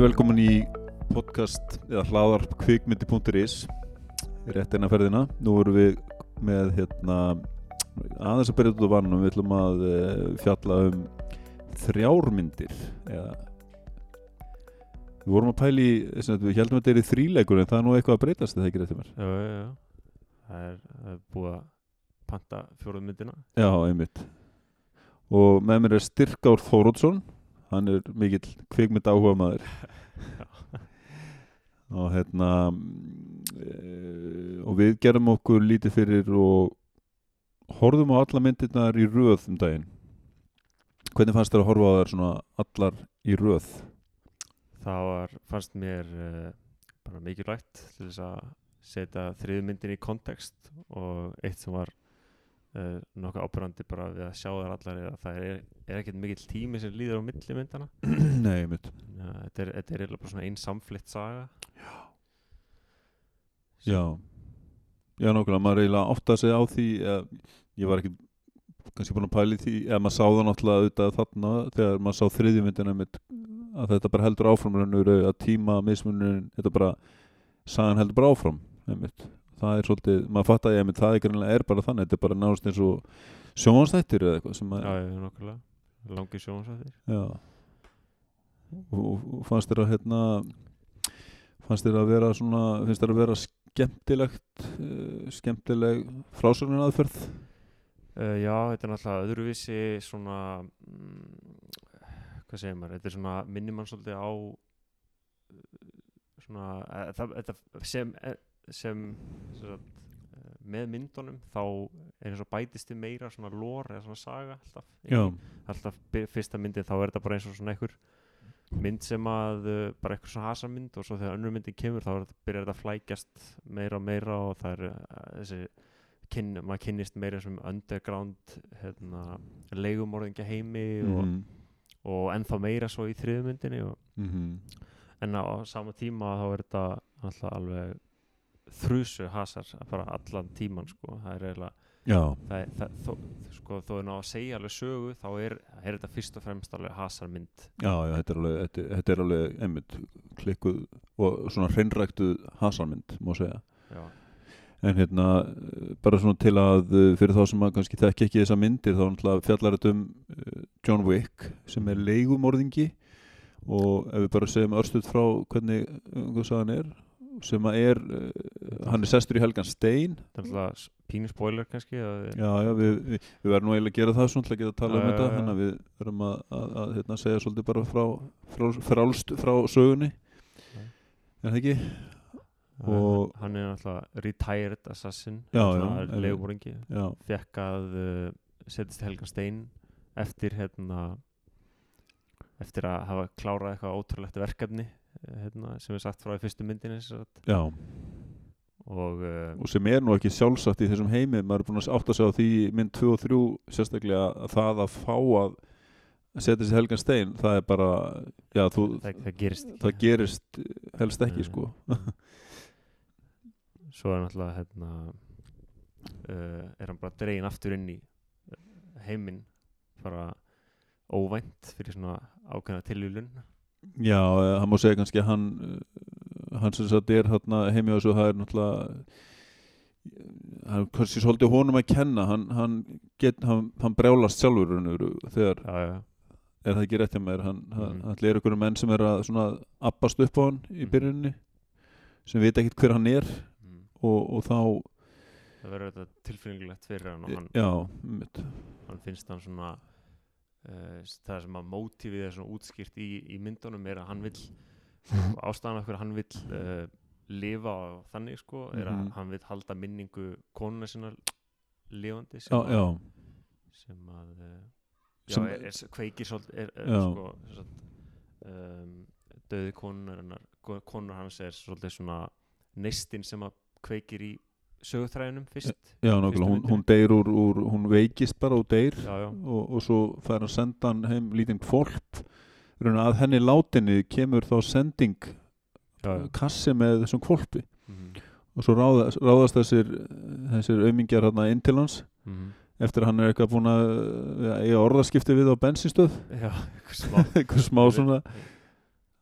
Verið velkomin í podcast eða hlaðarp kvikmyndi.is rétt eina ferðina. Nú erum við með hérna aðeins að byrja út á vannum. Við ætlum að uh, fjalla um þrjármyndir eða Við vorum að pæli, við heldum að þetta er í þríleikur en það er nú eitthvað að breytast það ekki rétt um já. Það er, er búið að panta fjóruð myndina. Já, einmitt. Og með mér er Styrkár Þórótsson, hann er mikill kvikmynd áhuga maður. og hérna, e, og við gerum okkur lítið fyrir og horfum á alla myndirnar í röð um daginn. Hvernig fannst þér að horfa á þær svona allar í röð? Það var, fannst mér uh, bara mikilvægt til þess að setja þriðu myndin í kontekst og eitt sem var uh, nokkuð ábyrgandi bara við að sjá þar allar er að það er, er ekkert mikill tími sem líður á milli myndana. Nei, mitt. Ja, þetta er, eiginlega bara svona einn samflitt saga. Já, já nákvæmlega, maður eiginlega átt að segja á því, eða, ég var ekki kannski búin að pæli því, eða maður sá það náttúrulega auðvitað þarna þegar maður sá þriðjumyndina mitt að þetta bara heldur áframlunur að tíma mismunin, þetta bara sagan heldur bara áfram einmitt. Það er svolítið, maður fatt að ég það er, greinlega, er bara þannig, þetta er bara náðast eins og sjónstættir eða eitthvað sem að Já, já, nokkulega, langi sjónstættir Já. Og, og fannst þér að hérna fannst þér að vera svona finnst þér að vera skemmtilegt uh, skemmtileg frásögnin aðferð Uh, já, þetta er náttúrulega öðruvísi svona mm, hvað segir maður, þetta er svona minnir mann svolítið á uh, svona það, þetta sem, eh, sem, sem sagt, uh, með myndunum þá er eins og bætist þið meira svona lór eða svona saga alltaf, alltaf fyrsta myndin þá er þetta bara eins og svona einhver mynd sem að uh, bara einhver svona hasamynd og svo þegar önnur myndin kemur þá byrjar þetta að flækjast meira og meira og það er uh, þessi kyn, maður kynnist meira sem underground hérna, leigumorðingja heimi og, mhm, og ennþá meira svo í þriðu myndinni og, mhm, en á sama tíma þá er þetta alltaf alveg þrjusu hasar bara allan tíman sko. Það er eiginlega það, það, þó, sko, þó er ná að segja alveg sögu þá er, er þetta fyrst og fremst alveg hasarmynd. Já, já, þetta er alveg þetta, þetta er alveg einmitt klikkuð og svona hreinræktuð hasarmynd má segja. Já, En hérna, eh, bara svona til að eh, fyrir þá sem að kannski þekki ekki þessa myndir þá náttúrulega fjallar þetta um eh, John Wick sem er leigumorðingi. Og ef við bara segjum örstuð frá hvernig hvað sagan er sem að er, eh, hann er sestur í Helgan Stein. Það er alltaf pínu spoiler kannski Já, já, við, við, við verðum nú eiginlega að gera það svona til að geta að tala um þetta þannig að við verðum að, að, að hérna, segja svolítið bara frá, frá, frálst frá sögunni. Er það ekki? og hann er alltaf retired assassin Já, já, Já, fekk að uh, setjast Helgan Stein eftir hérna eftir að hafa klárað eitthvað ótrúlegt verkefni hérna, sem er sagt frá í fyrstu já. Og uh, og sem er nú ekki sjálfsagt í þessum heimi maður er búin að átta sig á því mynd 2 og 3 sérstaklega að það að fá að setja sér helgan stein það er bara, já þú það, það gerist það gerist helst ekki Nei. sko. Svo er náttúrulega hérna uh, er hann bara dregin aftur inn í heiminn bara óvænt fyrir svona ákveðna tilvílun já, eh, hann má segja kannski að hann eh, hann sem sagt er og svo það er náttúrulega hann kannski svolítið honum að kenna hann, hann, get, hann, hann brjálast sjálfur þegar, já, já, er það ekki rétt hjá mér hann, hann er einhverju menn sem er að svona appast upp á hann í Mhm. byrjunni sem veit ekkert hver hann er mm. og, og þá það verður þetta tilfinningilegt fyrir hann og hann, já, hann finnst hann svona það sem að mótífið er svona útskýrt í, í myndunum er að hann vill ástæðan af hverju hann vill uh, lifa á þannig sko er að Mhm. hann vill halda minningu konuna sinna lifandi sem já, já, sem að uh, já, Sem- er, er, kveikir svolítið er, er, sko, um, döði konunar konur hans er svolítið svona neistinn sem að kveikir í sögutræðunum fyrst já, nákvæmlega. Hún, hún deyr úr, úr hún veikist bara og deyr já, já, og, og svo fær hann senda hann heim lítinn kvolp að henni látinni kemur þá sending kassi með þessum kvolpi Mm og svo ráða, ráðast þessir þessir aumingjar hérna inn til hans -hmm. eftir að hann er eitthvað búin að ja, eiga orðaskipti við á bensinstöð já, eitthvað smá. Eitthvað smá svona.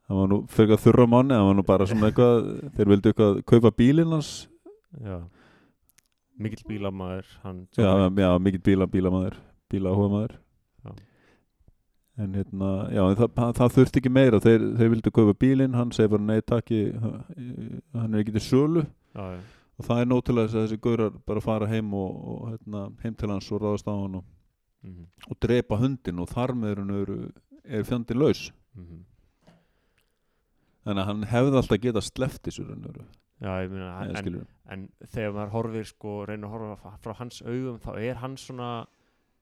Hann var nú fyrir að þurra manni hann var nú bara svona eitthvað þeir vildu eitthvað kaupa bílinn hans. Já mikill bílamaður hann já, já mikill bíla, bílamaður bílahuga Já. en hérna já, en það, það, það þurfti ekki meira þeir, þeir vildu kaupa bílinn, hann segi bara nei takk hann er ekki til sölu já, já, og það er nótilega þess að þessi gaurar bara fara heim og, og hérna, heim til hans og ráðast á hann og, mhm, og drepa hundin og þar með er, er fjandi laus mhm. þannig að hann hefði alltaf getað sleppt þessu raun og veru. Já, Eða en, en þegar maður horfir sko, reynir að horfa frá- hans augum þá er hann svona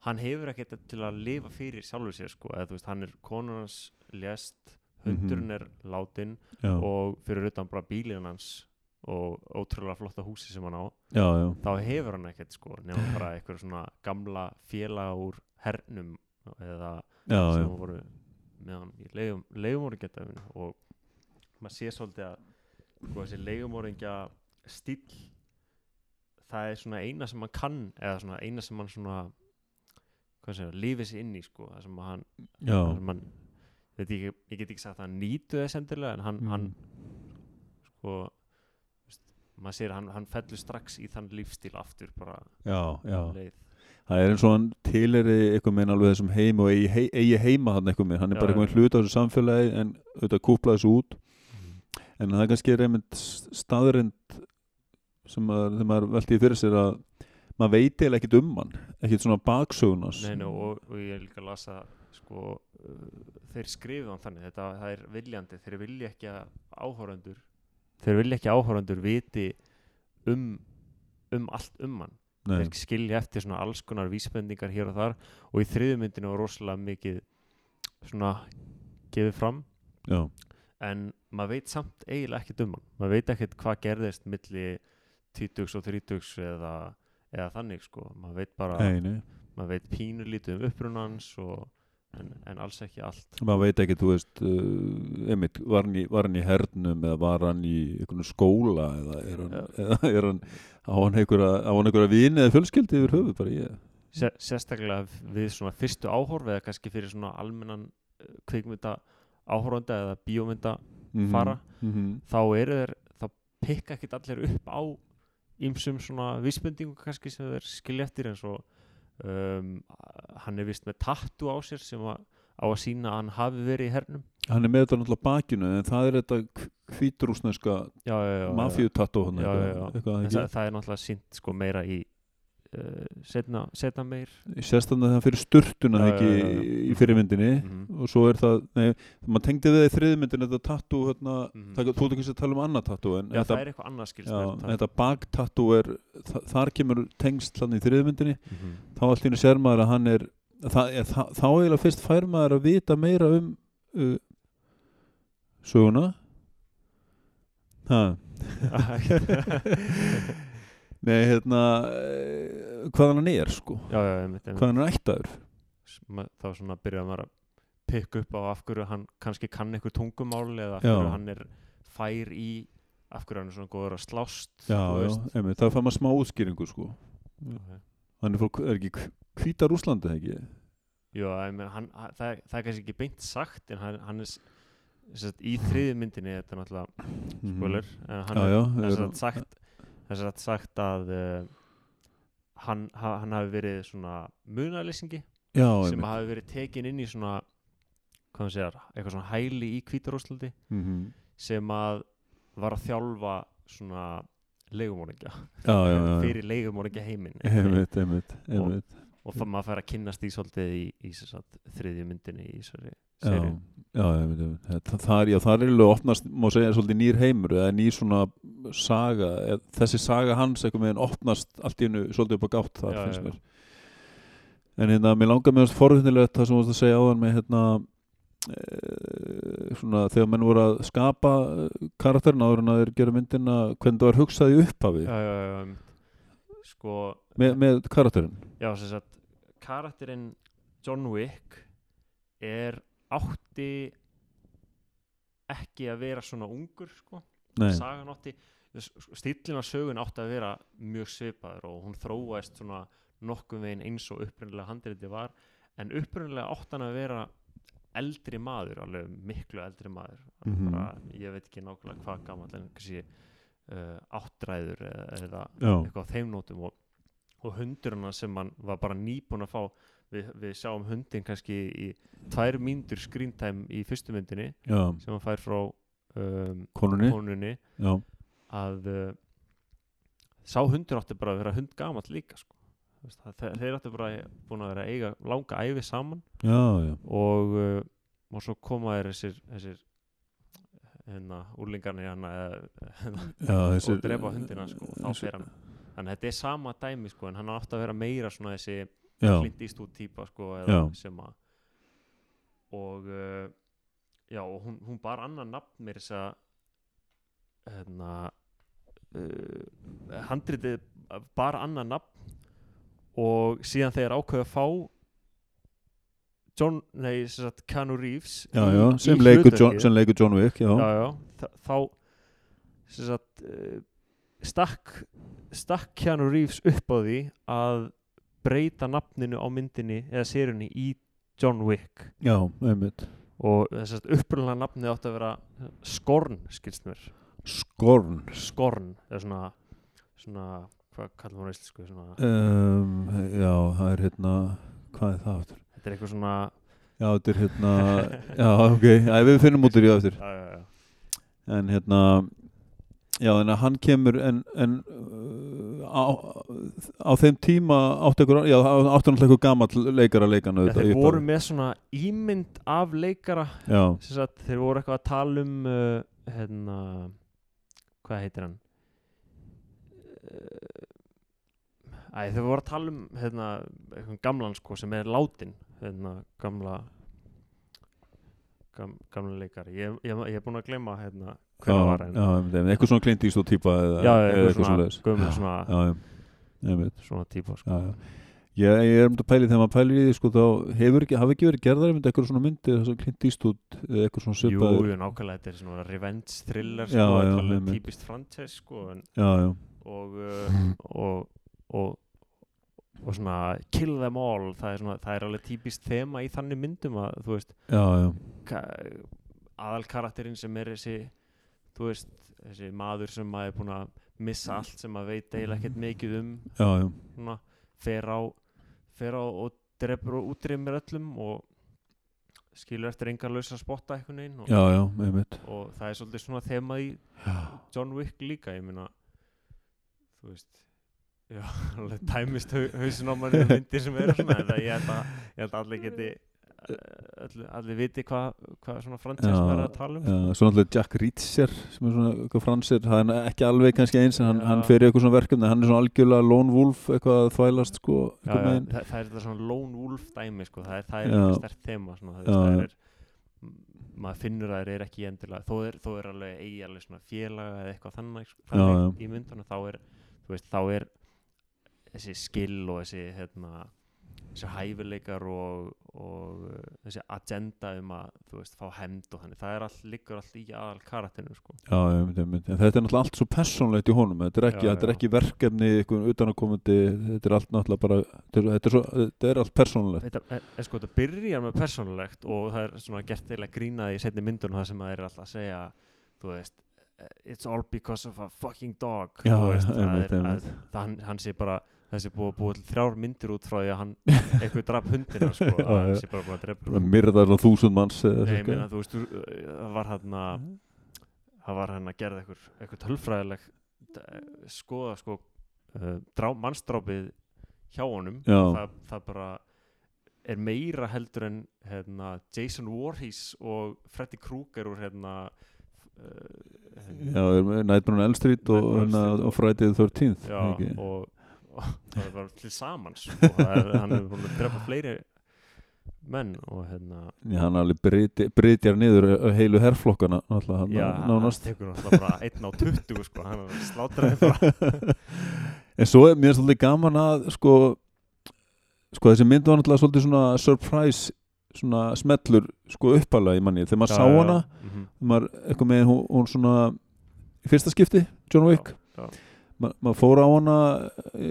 hann hefur ekkert til að lifa fyrir sjálfur sér sko, eða þú veist, hann er konur hans lést, hundurinn er látin já, og fyrir utan bara bílinn hans og ótrúlega flotta húsi sem hann á já, þá hefur hann ekkert sko nefnum bara eitthvað svona gamla félaga úr hernum eða sem voru með hann í leigum, leigumorðingjadæminu og maður sé svolítið að sko, þessi leigumorðingja stíl það er svona eina sem hann kann eða svona eina sem hann svona hvað segja, lífið sér inn í sko það sem hann, það sem hann veit ekki, ég get ekki sagt að hann nýtu þess endilega en hann, Mm. hann sko maður sér að hann, hann fellur strax í þann lífstíl aftur bara já, já. um leið. Það er eins og hann tilheri eitthvað minn alveg þessum heim og eigi, hei, eigi heima hann eitthvað minn, hann er Já, bara eitthvað hlut á þessu samfélagi en auðvitað kúpla þessu út en það er kannski reynd staðrind sem þegar maður velti fyrir sér að maður veit eða ekkit um hann ekkit svona baksögunas Nei, nei, og, og ég er líka að lasa sko, uh, þeir skrifu hann þannig þetta það er viljandi, þeir vilja ekki að áhórandur þeir vilja ekki að áhórandur viti um um allt um hann. Nei, þeir skilja eftir svona alls konar vísbendingar hér og þar og í þriðu myndinu var rosalega mikið svona gefið fram. Já, en maður veit samt eiginlega ekkert um hann. Maður veit ekkert hvað gerðist milli 20 og 30 eða, eða þannig sko. Maður veit bara nei maður veit pínulítið um upprunans og, en, en alls ekki allt. Maður veit ekki, þú veist uh, einmitt, var, hann í, var hann í hernum eða var hann í einhvern skóla eða er hann, eða er hann á hann einhverja, vini eða fjölskyldi yfir höfu bara ég sérstaklega við svona fyrstu áhorf eða kannski fyrir svona almennan uh, kvikmynda áhorfanda eða bíómynda Mhm, Fara. mhm. þá eru þeir, þá pikka ekkit allir upp á ýmsum svona vísbendingum kannski sem þeir skilja eftir eins og um, hann er vist með tattu á sér sem að, á að sína að hann hafi verið í hernum hann er með þetta náttúrulega bakinu en það er þetta En eitthvað það, það er náttúrulega sínt sko meira í setna, setna meir. Sérstanlega það fyrir sturtuna Já, ekki já, já. í fyrirmyndinni. Mm og svo er það, nei, maður tengdi það í þriðmyndin þetta tattoo, hérna, Mhm. það, þú ert ekki að tala um annað tattoo en Já, þetta, það er eitthvað annað skilst það- þetta baktattoo er þa þar kemur tengst hann í þriðmyndinni Mhm. þá allt í henni sér maður að hann er það, það, þá eiginlega fyrst fær maður að vita meira um uh, söguna. Ha nei, hérna uh, hvaðan hann er sko já, já, einmitt, einmitt. hvaðan hann ættaður þá svona byrjaði maður að pikka upp á af hverju hann kannski kann eitthvað tungumál eða af Já. hverju hann er fær í af hverju hann er svona góður að slást já, já, einmitt, það fær maður smá útskýringu sko Ok. hann er, frá, er ekki hvítar Úslandi ekki Já, ég hann, hann, það, það er kannski ekki beint sagt en hann, hann er sagt, í þriði myndinni þetta er náttúrulega spoiler en hann Mhm. já, er já, er er, sagt er sem sagt að uh, hann, ha, hann hafi verið svona munalýsingi já, sem einmitt hafi verið tekin inn í svona hvað hann segjar, eitthvað svona hæli í Hvítarúslandi Mhm. sem að var að þjálfa svona leigumóringja fyrir leigumóringja heiminn einmitt. og það maður fær að kynnast því svolítið í, í sagt, þriðju myndinni í þessari seríu já. Það, er, er eiginlega opnast, má segja, svolítið nýr heimur eða nýr svona saga eð, þessi saga hans eitthvað með opnast allt í hennu svolítið upp á gátt þar Já, finnst já, en hérna, mér langar með þess forvinnilegt það sem þú varst að segja áðan með hérna e, svona þegar menn voru að skapa eh, karakterin áður en að þeir gera myndina hvernig það var hugsað í upphafi. Já, já, já, einmitt. sko með, með karakterin já, sem sagt karakterinn John Wick er átti ekki að vera svona ungur sko. Sagan átti stílinn af sögun átti að vera mjög svipaður og hún þróaðist svona nokkuð veginn eins og upprunnilega handriti var. En upprunnilega átti hann að vera eldri maður alveg miklu eldri maður. Mhm. bara, ég veit ekki nákvæmlega hvað gamall en kannski uh, áttræður eða, eða eitthvað á þeim nótum. Og, og hundurinn hans sem hann var bara nýbúin að fá við, við sjáum hundin kannski í tvær mínútur screen time í fyrstu myndinni já, sem hann fær frá um, konunni. konunni. Að uh, sá hundur átti bara að vera hund gamall líka sko. Það, þeir átti bara búin að vera að eiga langa æfi saman. Já, já, og, uh, og svo koma þér þessir, þessir hérna, úrlingarnir hérna þessi, og drepa hundina sko, og þá fer hann. Þannig að þetta er sama dæmi sko, en hann átti að vera meira svona þessi Clint Eastwood típa sko, að og uh, já, og hún, hún bar annan nafn mér þess að hérna uh, handritið bar annan nafn og síðan þegar ákveðu að fá John, nei, sem sagt Keanu Reeves já, í- já, í sem leikur John, sem leikur John Wick já, já, já, þá sem sagt uh, stakk stakk Keanu Reeves upp á því að breyta nafninu á myndinni eða sérunni í John Wick. Já, einmitt. Og þess að upprunlega nafnið átti að vera Skorn, skilst mér. Skorn. Skorn, eða svona svona, hvað við á íslensku um, já, það er hérna hvað er það aftur? þetta er eitthvað svona já, þetta er hérna já, ok, Æ, við finnum út úr í það já. en hérna já, en að hann kemur en, en uh, á, á þeim tíma áttu náttúrulega ykkur gamall leikara leikana Ja, þeir voru með svona ímynd af leikara sagt, þeir voru eitthvað að tala um uh, hérna hvað heitir hann? Æ, þeir voru að tala um hérna, eitthvað gamlan sko sem er látin hérna, gamla gam, gamla leikari. Ég, ég, ég er búin að gleyma hérna já, hver það var en já, eitthvað svona Clint Eastwood típa eða, já, eða eitthvað svona, svona, já, svona típa sko. já, já. Ég, ég er um að pæli þegar maður pælir í því sko, þá hefur ekki, hafi ekki verið gerðar eitthvað svona myndi, Eastwood eða eitthvað svona jú, svipaður jú, nákvæmlega þetta er svona revenge thriller sko, típist sko, já, já, og, uh, og, og og svona kill them all það er, svona, það er alveg típist þema í þannig myndum að þú veist já, já, ka- aðalkarakterinn sem er þessi þú veist, þessi maður sem maður er búin að missa allt sem maður veit eiginlega ekkert mikið um. Já, já. svona, fer á fer á og drefur og útrýmir öllum og skilur eftir engar lausa spotta einhvern veginn og, og það er svolítið svona þema í já, John Wick líka, ég meina þú veist já, alveg tæmist hau, hausin á manni myndir sem eru svona en það, ég, held að, ég held að allir geti allir, allir viti hvað hva svona franchise Já, maður er að tala um já, svo náttúrulega Jack Reacher sem er svona fransir, það er ekki alveg kannski eins en hann, hann fer í eitthvað svona verkefni hann er svona algjörlega lone wolf eitthvað að þvælast sko, já, já, það, það er þetta svona lone wolf dæmi sko, það er, það er stert þema svona, það, það er maður finnur að þeir eru ekki endilega þó er, þó er alveg eigi alveg svona félaga eða eitthvað þannig, sko, þannig í myndunum þá er, veist, þá er þessi skill og þessi hérna, þessi hæfileikar og, og uh, þessi agenda um að þú veist, fá hemd og þannig það er all, liggur allt í aðal karatinu sko. já, einmitt, einmitt. en þetta er náttúrulega allt svo persónlegt í honum þetta er ekki, Já, þetta er já. ekki verkefni eitthvað utanakomandi, þetta er allt náttúrulega bara þetta er, svo, þetta er allt persónlegt þetta, er, sko, þetta byrjar með persónulegt og það er svona gert eða grínað í setni myndunum það sem það er alltaf að segja þú veist, it's all because of a fucking dog Já, veist, já, það einmitt, er, að, það, hann, hann sé bara þessi búið að búið þrjár myndir út frá því að hann eitthvað draf hundina sko, að hann sé bara búið að drepa myrðar á þúsund manns Nei, meina, þú veist, það var hann að það var hann að gera eitthvað, eitthvað tölfræðileg skoða sko uh, drá, mannsdrápið hjá honum. Það, það bara er meira heldur en hérna, Jason Voorhees og Freddy Krueger úr hérna uh, Nightmare on Elm Street og, Elm hérna, og- og Friday the 13th já, og, og það er bara til samans og það er, hann er búin að drepa fleiri menn og hérna Já, hann alveg bryti- brytjar niður ö- heilu náttúrulega hann já, hann nánast. tekur náttúrulega bara einn á 20 sko, hann slátraði bara. En svo er mér svolítið gaman að sko, sko þessi mynd var náttúrulega svolítið svona surprise svona smellur sko uppalega í manni þegar maður Já, sá hana mhm. maður eitthvað með hún, hún svona í fyrsta skipti, John Wick. Já, já. Ma maður fór á hana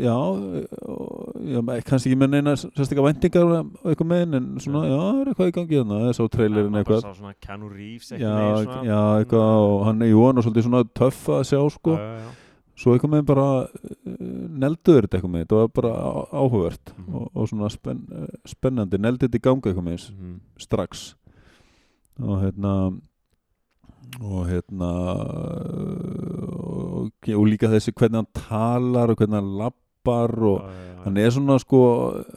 já, og, já kannski ekki með neina sérstaklega væntingar og eitthvað með henn en svona, já, það er eitthvað í gangi þarna það er svo trailerin maður bara eitthvað sá svona Keanu Reeves svona- já, eitthvað og hann er jú, hann er svolítið svona töff að sjá sko, Já, já, svo eitthvað með bara uh, nelduður þetta eitthvað með þetta var bara á- áhugavert Mhm. og, og svona spenn, uh, spennandi, neldi þetta í gangi eitthvað með Mhm. strax. Og hérna og hérna og, og líka þessi hvernig hann talar og hvernig hann lappar og Já, já, já. hann er svona sko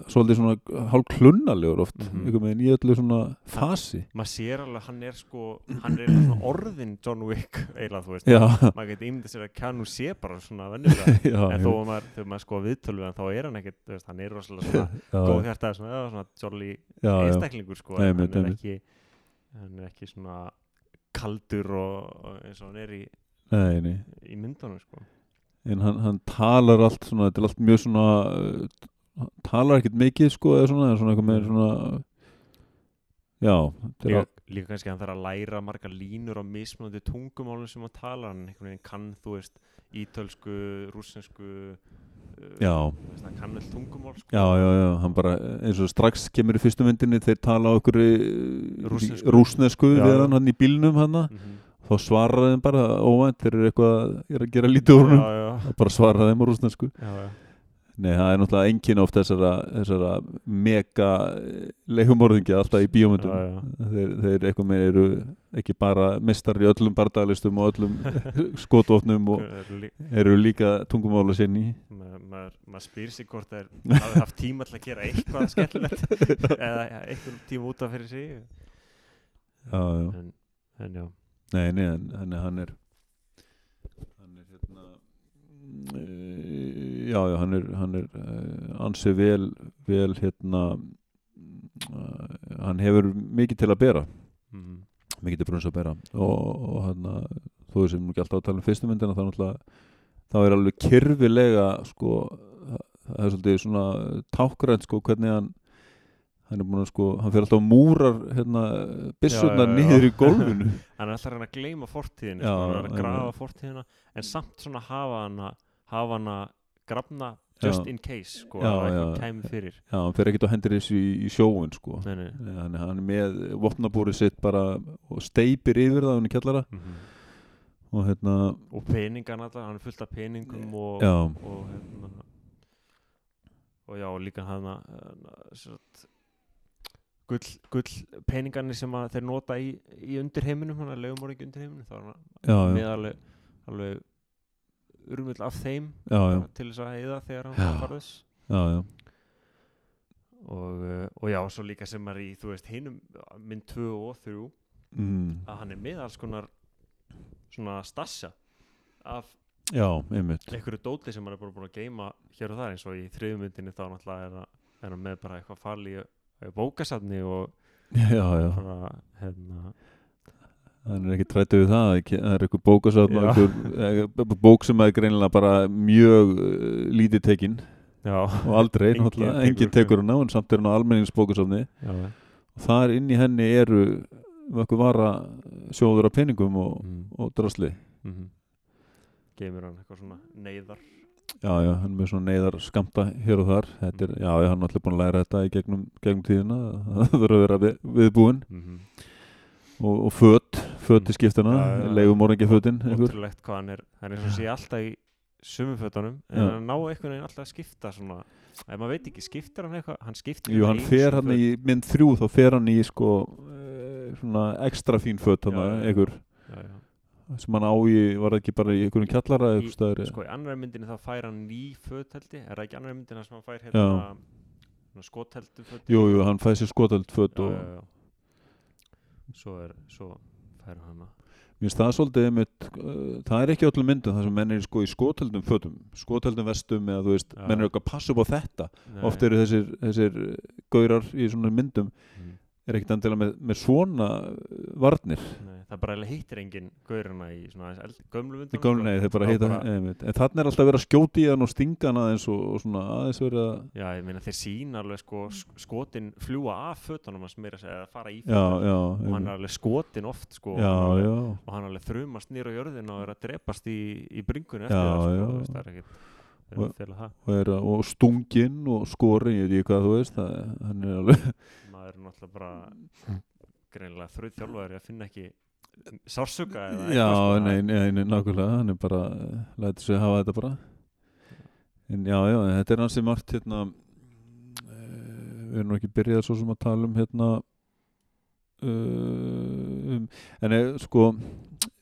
svolítið svona hálf klunnalegur oft Mhm. einhvern veginn í öllu svona fasi. maður sér alveg hann er sko hann er svona orðin John Wick eiginlega þú veist. Maður getur ímyndið sér að Keanu sé bara svona venjulega. Já, en þó að maður, þegar maður sko viðtölu við hann þá er hann ekkert, veist, hann er rosalega svona góð já, hjartað, svona, svona jolly einstaklingur sko, en hann er ekki hann er ekki svona kaldur og, og eins og hann er í, nei, nei. Í myndunum sko. En hann, hann talar allt svona, þetta er allt mjög svona uh, talar ekkert mikið sko eða svona, eða svona eitthvað með svona já, líka, allt líka kannski hann þarf að læra margar línur á mismunandi tungumálum sem hann talar hann einhvern veginn kann, þú veist, ítölsku rússensku uh, já, þú veist, hann kann all tungumál sko. já, já, já, hann bara eins og strax kemur í fyrstu myndinni þeir tala okkur Rússnesku. rúsnesku við hann hann í bílnum hann mm þá svaraði þeim bara óvænt þeir eru eitthvað, er að gera lítið úr húnum bara svaraði þeim á rúsnesku. Nei, það er náttúrulega engin oft þessara, þessara mega leihumorðingi alltaf í bíómyndum. Já, já. þeir, þeir eitthvað með eru ekki bara mistar í öllum bardagalistum og öllum skotvopnum og eru líka tungumála sinni. Maður ma ma spyr sig hvort þeir hafi haft tíma til að gera eitthvað skemmtilegt eða eitthvað tíma út af fyrir sig. Já, já. en, en já Nei, nei, en, en hann er hann er hérna uh, já, já, hann er hann er uh, ansi vel vel hérna uh, hann hefur mikið til að bera. Mm mikið til brunns að bera. Og, og hann þó sem nú ekki alltaf að tala um fyrstu myndina þá þá er alveg kyrfilega sko það er svolítið svona tákrænt sko hvernig hann hann er búin að sko, hann fyrir alltaf og múrar hérna, já. niður í gólfinu hann er alltaf að reyna að gleyma fortíðinu Já, sko, hann er að grafa fortíðina en samt svona hafa hana hafa hana grafna just Já. in case sko, Já, að já. kæmi fyrir já, hann fyrir ekkert og hendur þessu í, í sjóun sko nei, nei. hann, hann er með vopnabúrið sitt bara og steipir yfir það hún í kjallara Mm og hérna, og peningan alltaf, hann er fullt af peningum og, já, og hérna og já, og líka hana, hana satt, gull, gull peningarnir sem þeir nota í, í undirheiminum, hann er legumorðingi undirheiminum þá er hann með alveg, alveg urmull af þeim já, já, til þess að heiða þegar hann farðis og, uh, og já, svo líka sem er í þú veist, hinum mynd 2 og 3 Mm. að hann er með alls konar svona stassa af einhverju dóti sem hann er bara búin að geima hér og þar eins og í þriðumyndinni þá náttúrulega er, hann- með bara eitthvað fall í í bókasafni og já, já, bara hérna hann er ekki trættu við það það er eitthvað bókasafn Já. einhver bók sem er greinilega bara mjög uh, lítið tekinn og aldrei, Enginn tekur- hann á en samt er hann á almenningsbókasafni. Og þar inn í henni eru eitthvað vara sjóður af peningum og, mm, og drasli. Mm geimur hann eitthvað svona neyðar já, já, hann er með svona neyðar skamta hér og þar. Þetta er, já, já, hann er allir búin að læra þetta í gegnum, gegnum tíðina. Það þurfa að vera við, viðbúin mm og, og föt, föt í skiptina morgingi fötin einhver. ótrúlegt hvað hann er hann er og sé alltaf í sumufötunum en Já. hann ná einhvern veginn alltaf að skifta svona ef maður veit ekki, skiptir hann eitthvað? Hann skiptir Jú, hann fer hann föt. í mynd þrjú þá fer hann í sko eh, svona ekstra fín föt hann einhver. Já, já. Sem hann á í, var það ekki bara í einhverjum kjallara Í- einhver staðar sko í annar myndinni þá fær hann ný föt held ég er það ekki annar myndinni sem hann fær hérna svona skotheldu föt Jú, hann fæði sér skotald föt já, og já, já. svo er svo fær hann mér finnst það svolítið einmitt, uh, það er ekki öllum myndum það sem menn er sko í skotaldum fötum skotaldum vestum eða þú veist, Já. menn er eitthvað að passa upp á þetta Nei. oft eru þessir, þessir gaurar í svona myndum Mm. Er ekkert endilega með, með svona varnir. Nei, það bara hittir enginn gaurina í gömlu þeir bara. En þannig er alltaf verið að skjóti í hann og stinga hann aðeins og, og svona aðeins verið að Já, ég meina þeir sína alveg sko sk- skotin fljúa af fötunum hans meira að fara í Já, fötunum. já, og hann er alveg skotin oft sko já, og hann já. og hann er alveg þrumast nýra á jörðina og er að drepast í, í bringunni Já, eftir það sko, já. það er ekkert er Og- og stungin og skorin, ég veit ekki hvað þú veist það, hann er alveg maður er náttúrulega bara greinilega þrauð þjálfaður að finna ekki sársöka eða Já, sko, nei, nei, nei, nákvæmlega hann er bara, lætur sig hafa þetta bara. En já, já, þetta er hansi margt hérna eh, við erum ekki byrjað svo sem að tala um hérna uh, um, en er, sko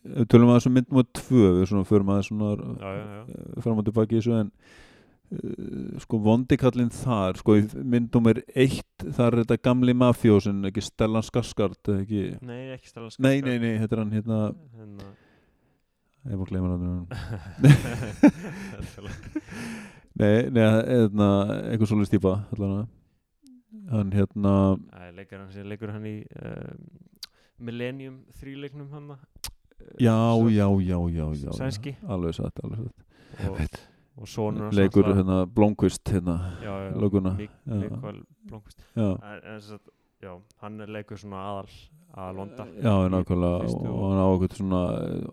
við tölum aðeins um mynd múið tvö við svona förum aðeins svona Já, já, já. eh, fram og tilbaki í þessu en sko vondikallinn þar sko í mynd nummer eitt þar er þetta gamli mafjósin ekki Stellan Skarsgård ekki? Nei, ekki stæla nei, nei, nei, þetta er hann hérna. Hérna, ég var að gleyma hann nei, nei, hérna eitthvað svolítið stýpa hann hérna er leikar hann leikur hann í um, Millennium þríleiknum hann já, já, já, já, já Sænski. alveg satt, alveg satt. Og, og sonur leikur hérna Blomqvist hérna löguna. Hann er leikur svona aðal aðalonda já, nákvæmlega. Og og- hann á okkur svona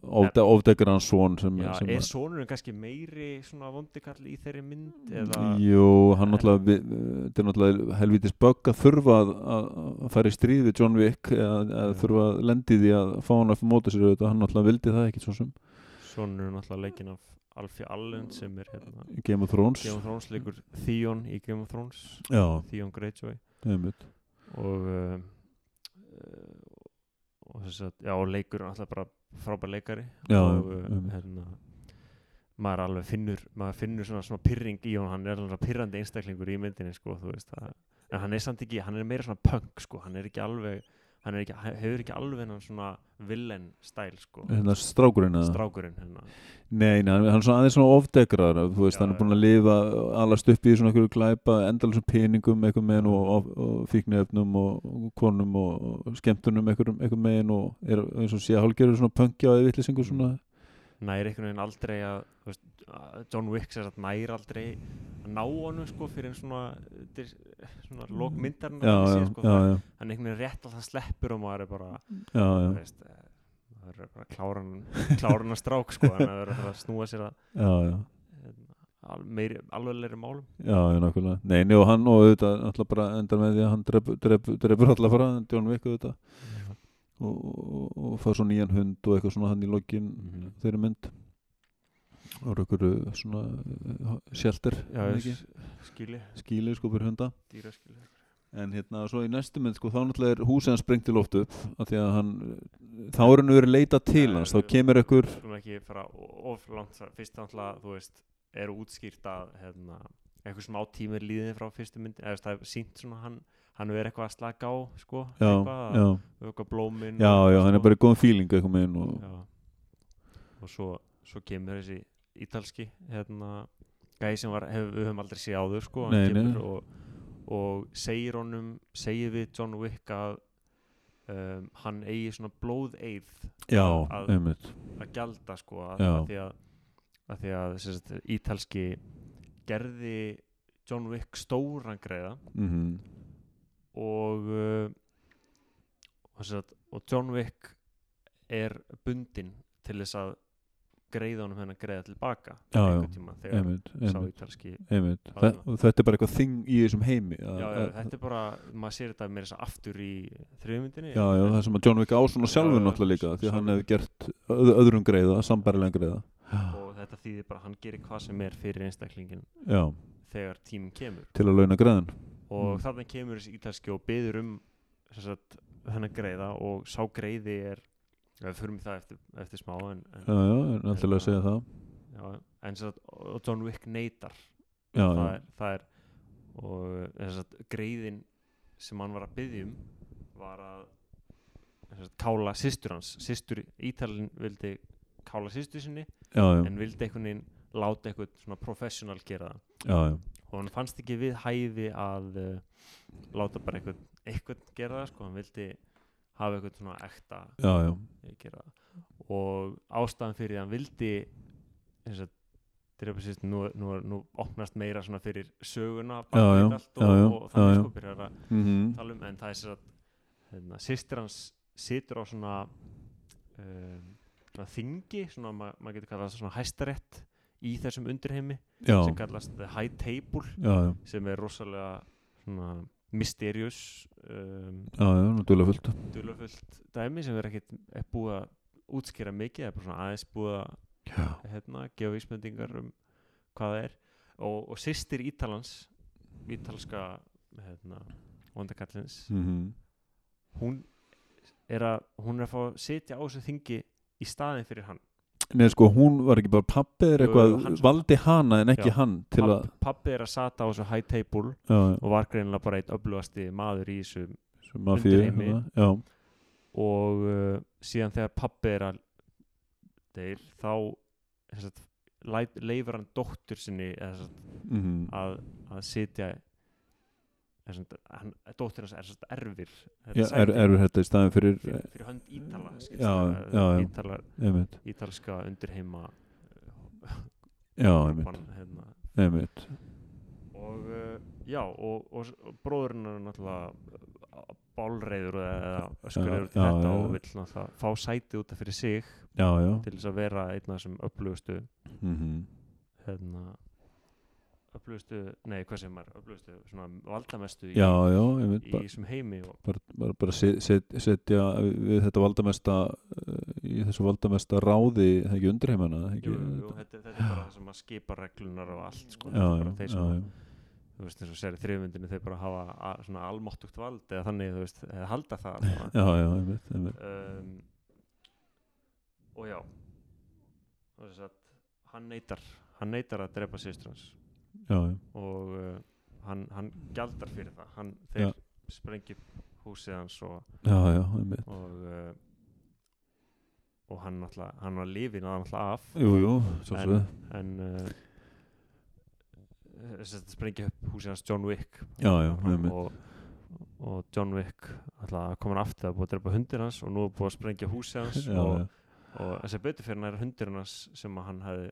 ofde, ofdekkar hans son sem, Já, sem er að- sonurinn kannski meiri svona vondikall í þeirri mynd eða Jú, hann náttúrulega þetta er náttúrulega helvítis bögg að þurfa að, að að fara í stríð við John Wick eða, þurfa að lendi því að fá hann að móta sér auðvitað, hann náttúrulega vildi það ekki svo sem. Sonurinn náttúrulega leikinn af Alfie Allen sem er hérna Game of Thrones. Game of Thrones leikur Theon í Game of Thrones. Já, Theon Greyjoy. Einmitt. Og uh, og þess að já, leikur er alltaf bara frábær leikari. Já, og uh, einmitt. hérna maður alveg finnur maður finnur svona, svona pyrring í hún hann er alveg pyrrandi einstaklingur í myndinni sko, þú veist það en hann er samt ekki, hann er meira svona punk sko, hann er ekki alveg hann ekki, hann hefur ekki alveg hennan svona villain stæl sko. Hérna strákurinn eða? strákurinn hérna. Nei, nei, hann hann er svona aðeins svona ofdekkrar þú veist, Já, hann er búin að lifa alast upp í svona einhverju glæpa endalusum peningum eitthvað megin og, og, og fíknefnum og, og konum og, skemmtunum eitthvað, eitthvað megin og er eins og sé að hálfgerður svona punki á eðvillisingu svona. Nær einhvern veginn aldrei að, veist, að John Wick sér að nær aldrei að ná honum sko fyrir en svona þetta er svona lók myndarinn Já, já, sko, það, hann einhvern veginn rétt að það sleppur og maður er bara þú veist, eh, maður er bara kláran kláran að strák sko hann er að snúa sér að já, já. hérna, al, meiri, alveglegri málum. Já, já, nákvæmlega. Nei, nei, og hann og auðvitað alltaf bara endar með því að hann drepur drep, drep alltaf bara, John Wick auðvitað. Og, og, og fá svo nýjan hund og eitthvað svona hann í lokin Mhm. þeirri mynd og einhverju svona uh, shelter já, er það ekki? s- skýli, skíli sko fyrir hunda. Dýra skýli en hérna svo í næstu mynd sko þá náttúrulega er húsið hans sprengt í loft upp af því að hann þá er hann verið leita til Nei, hans. þá kemur þar. fyrst náttúrulega, þú veist, er útskýrt að hérna, eitthvað smá tími er líðið frá fyrstu myndi, eða það er sínt svona hann, hann er eitthvað að slaka á sko, já, eitthvað, já, eitthvað blómin já, já, hann er bara í góðum feeling eitthvað með hann og og svo, svo kemur þessi ítalski hérna, gæði sem var, hef, við höfum aldrei séð áður sko, Nei, nei. og, og segir honum segir við John Wick að um, hann eigi svona blóðeið já, að- að gjalda sko að, að því að, að, því sagt, ítalski gerði John Wick stóran greiða mhm. og uh, og, sagt, og John Wick er bundinn til þess að greiða honum hennar greiða tilbaka Já, já, einhvern tíma þegar einmitt, sá ítalski þetta er bara eitthvað þing í þessum heimi að, já, já, að, þetta er bara, maður sér þetta meira að aftur í þriðmyndinni já, já, það sem að John Wick á svona Já, sjálfur já, náttúrulega líka því að hann hefur gert öð, öðrum greiða, sambærilega greiða. Og þetta þýðir bara að hann gerir hvað sem er fyrir einstaklingin já, þegar tíminn kemur. Til að launa greiðan. Og Mm. þarna kemur þessi ítalski og byður um sagt, þennan greiða og sá greiði er við förum það eftir, eftir smá en, en, já, já, er náttúrulega að segja það. já, en sagt, og John Wick neytar já, það, já, er, það er og sem sagt, greiðin sem hann var að byggja um var að sagt, kála systur hans systur Ítalin vildi kála systur sinni já, já, en vildi einhvern veginn láta eitthvað svona professional gera það. Já, já, og hann fannst ekki við hæfi að uh, láta bara eitthvað, eitthvað gera það sko, hann vildi hafa eitthvað svona ekta já, já, að og ástæðan fyrir að hann vildi og drepa sýst nú, nú, nú opnast meira svona fyrir söguna Já, já, og, já, og þannig já, já. sko byrjar að mhm, tala um en það er sér að hérna, sýstir hans situr á svona um, svona þingi svona ma maður getur kallað það svona hæstarétt í þessum undirheimi já, sem kallast High Table já, já, sem er rosalega svona mysterious um, já, já, nú dula fullt. dulafullt dæmi sem er ekkert er búið að útskýra mikið, það er bara svona aðeins búið að hérna, gefa vísbendingar um hvað það er. Og, og sýstir Ítalans ítalska hérna, vondakallins mhm, hún er að hún er að fá að sitja á þessu þingi í staðin fyrir hann Nei, sko, hún var ekki bara pappi eða eitthvað, hann- valdi hana en ekki Já, hann til að, Papp, pappi er að sata á þessu high table já, og var greinilega bara eitt öflugasti maður í þessu undirheimi. já, og uh, síðan þegar pappi er að deyr þá sagt, leifur hann dóttur sinni sagt, mhm, að, að sitja eða, sem sagt, hann, dóttir hans er sagt, erfir já, er, sæti. er þetta í staðin fyrir, fyrir, fyrir hönd Ítala Já, einmitt, ítalska undirheima já, einmitt, ban, hérna. einmitt, og uh, já og, og, og bróðurinn er náttúrulega bálreiður eða öskurreiður já, þetta og já. vill náttúrulega fá sæti út af fyrir sig já, já, til þess að vera einn af þessum öflugustu mhm, hérna öflugustu, nei hvað sem er öflugustu, svona valdamestu í, já, já, einmitt, í þessum heimi og, bara, bara, bara set, set, setja við þetta valdamesta uh, í þessu valdamesta ráði það ekki undirheimana það ekki, jú, jú, þetta, þetta er bara það sem að skipa reglunar og allt sko, já, þeir sem, þú veist eins og sér í þriðmyndinu þeir bara hafa svona almáttugt vald eða þannig, þú veist, eða halda það já, já, einmitt, einmitt, um, og já. Og þess að hann neytar hann neytar að drepa sýstur hans já, já, og uh, hann, hann gjaldar fyrir það. Hann, þeir Já. sprengi húsið hans og, og uh, og hann náttúrulega hann var lífin að náttúrulega af. Jú, jú, en, en uh, þess að sprengja upp húsið hans John Wick. Já, Hann- og, og John Wick alltaf komin aftur að búið að drepa hundir hans og nú er búið að sprengja húsið hans og, og þessi betur fyrir hann er hundirinn hans sem að hann hefði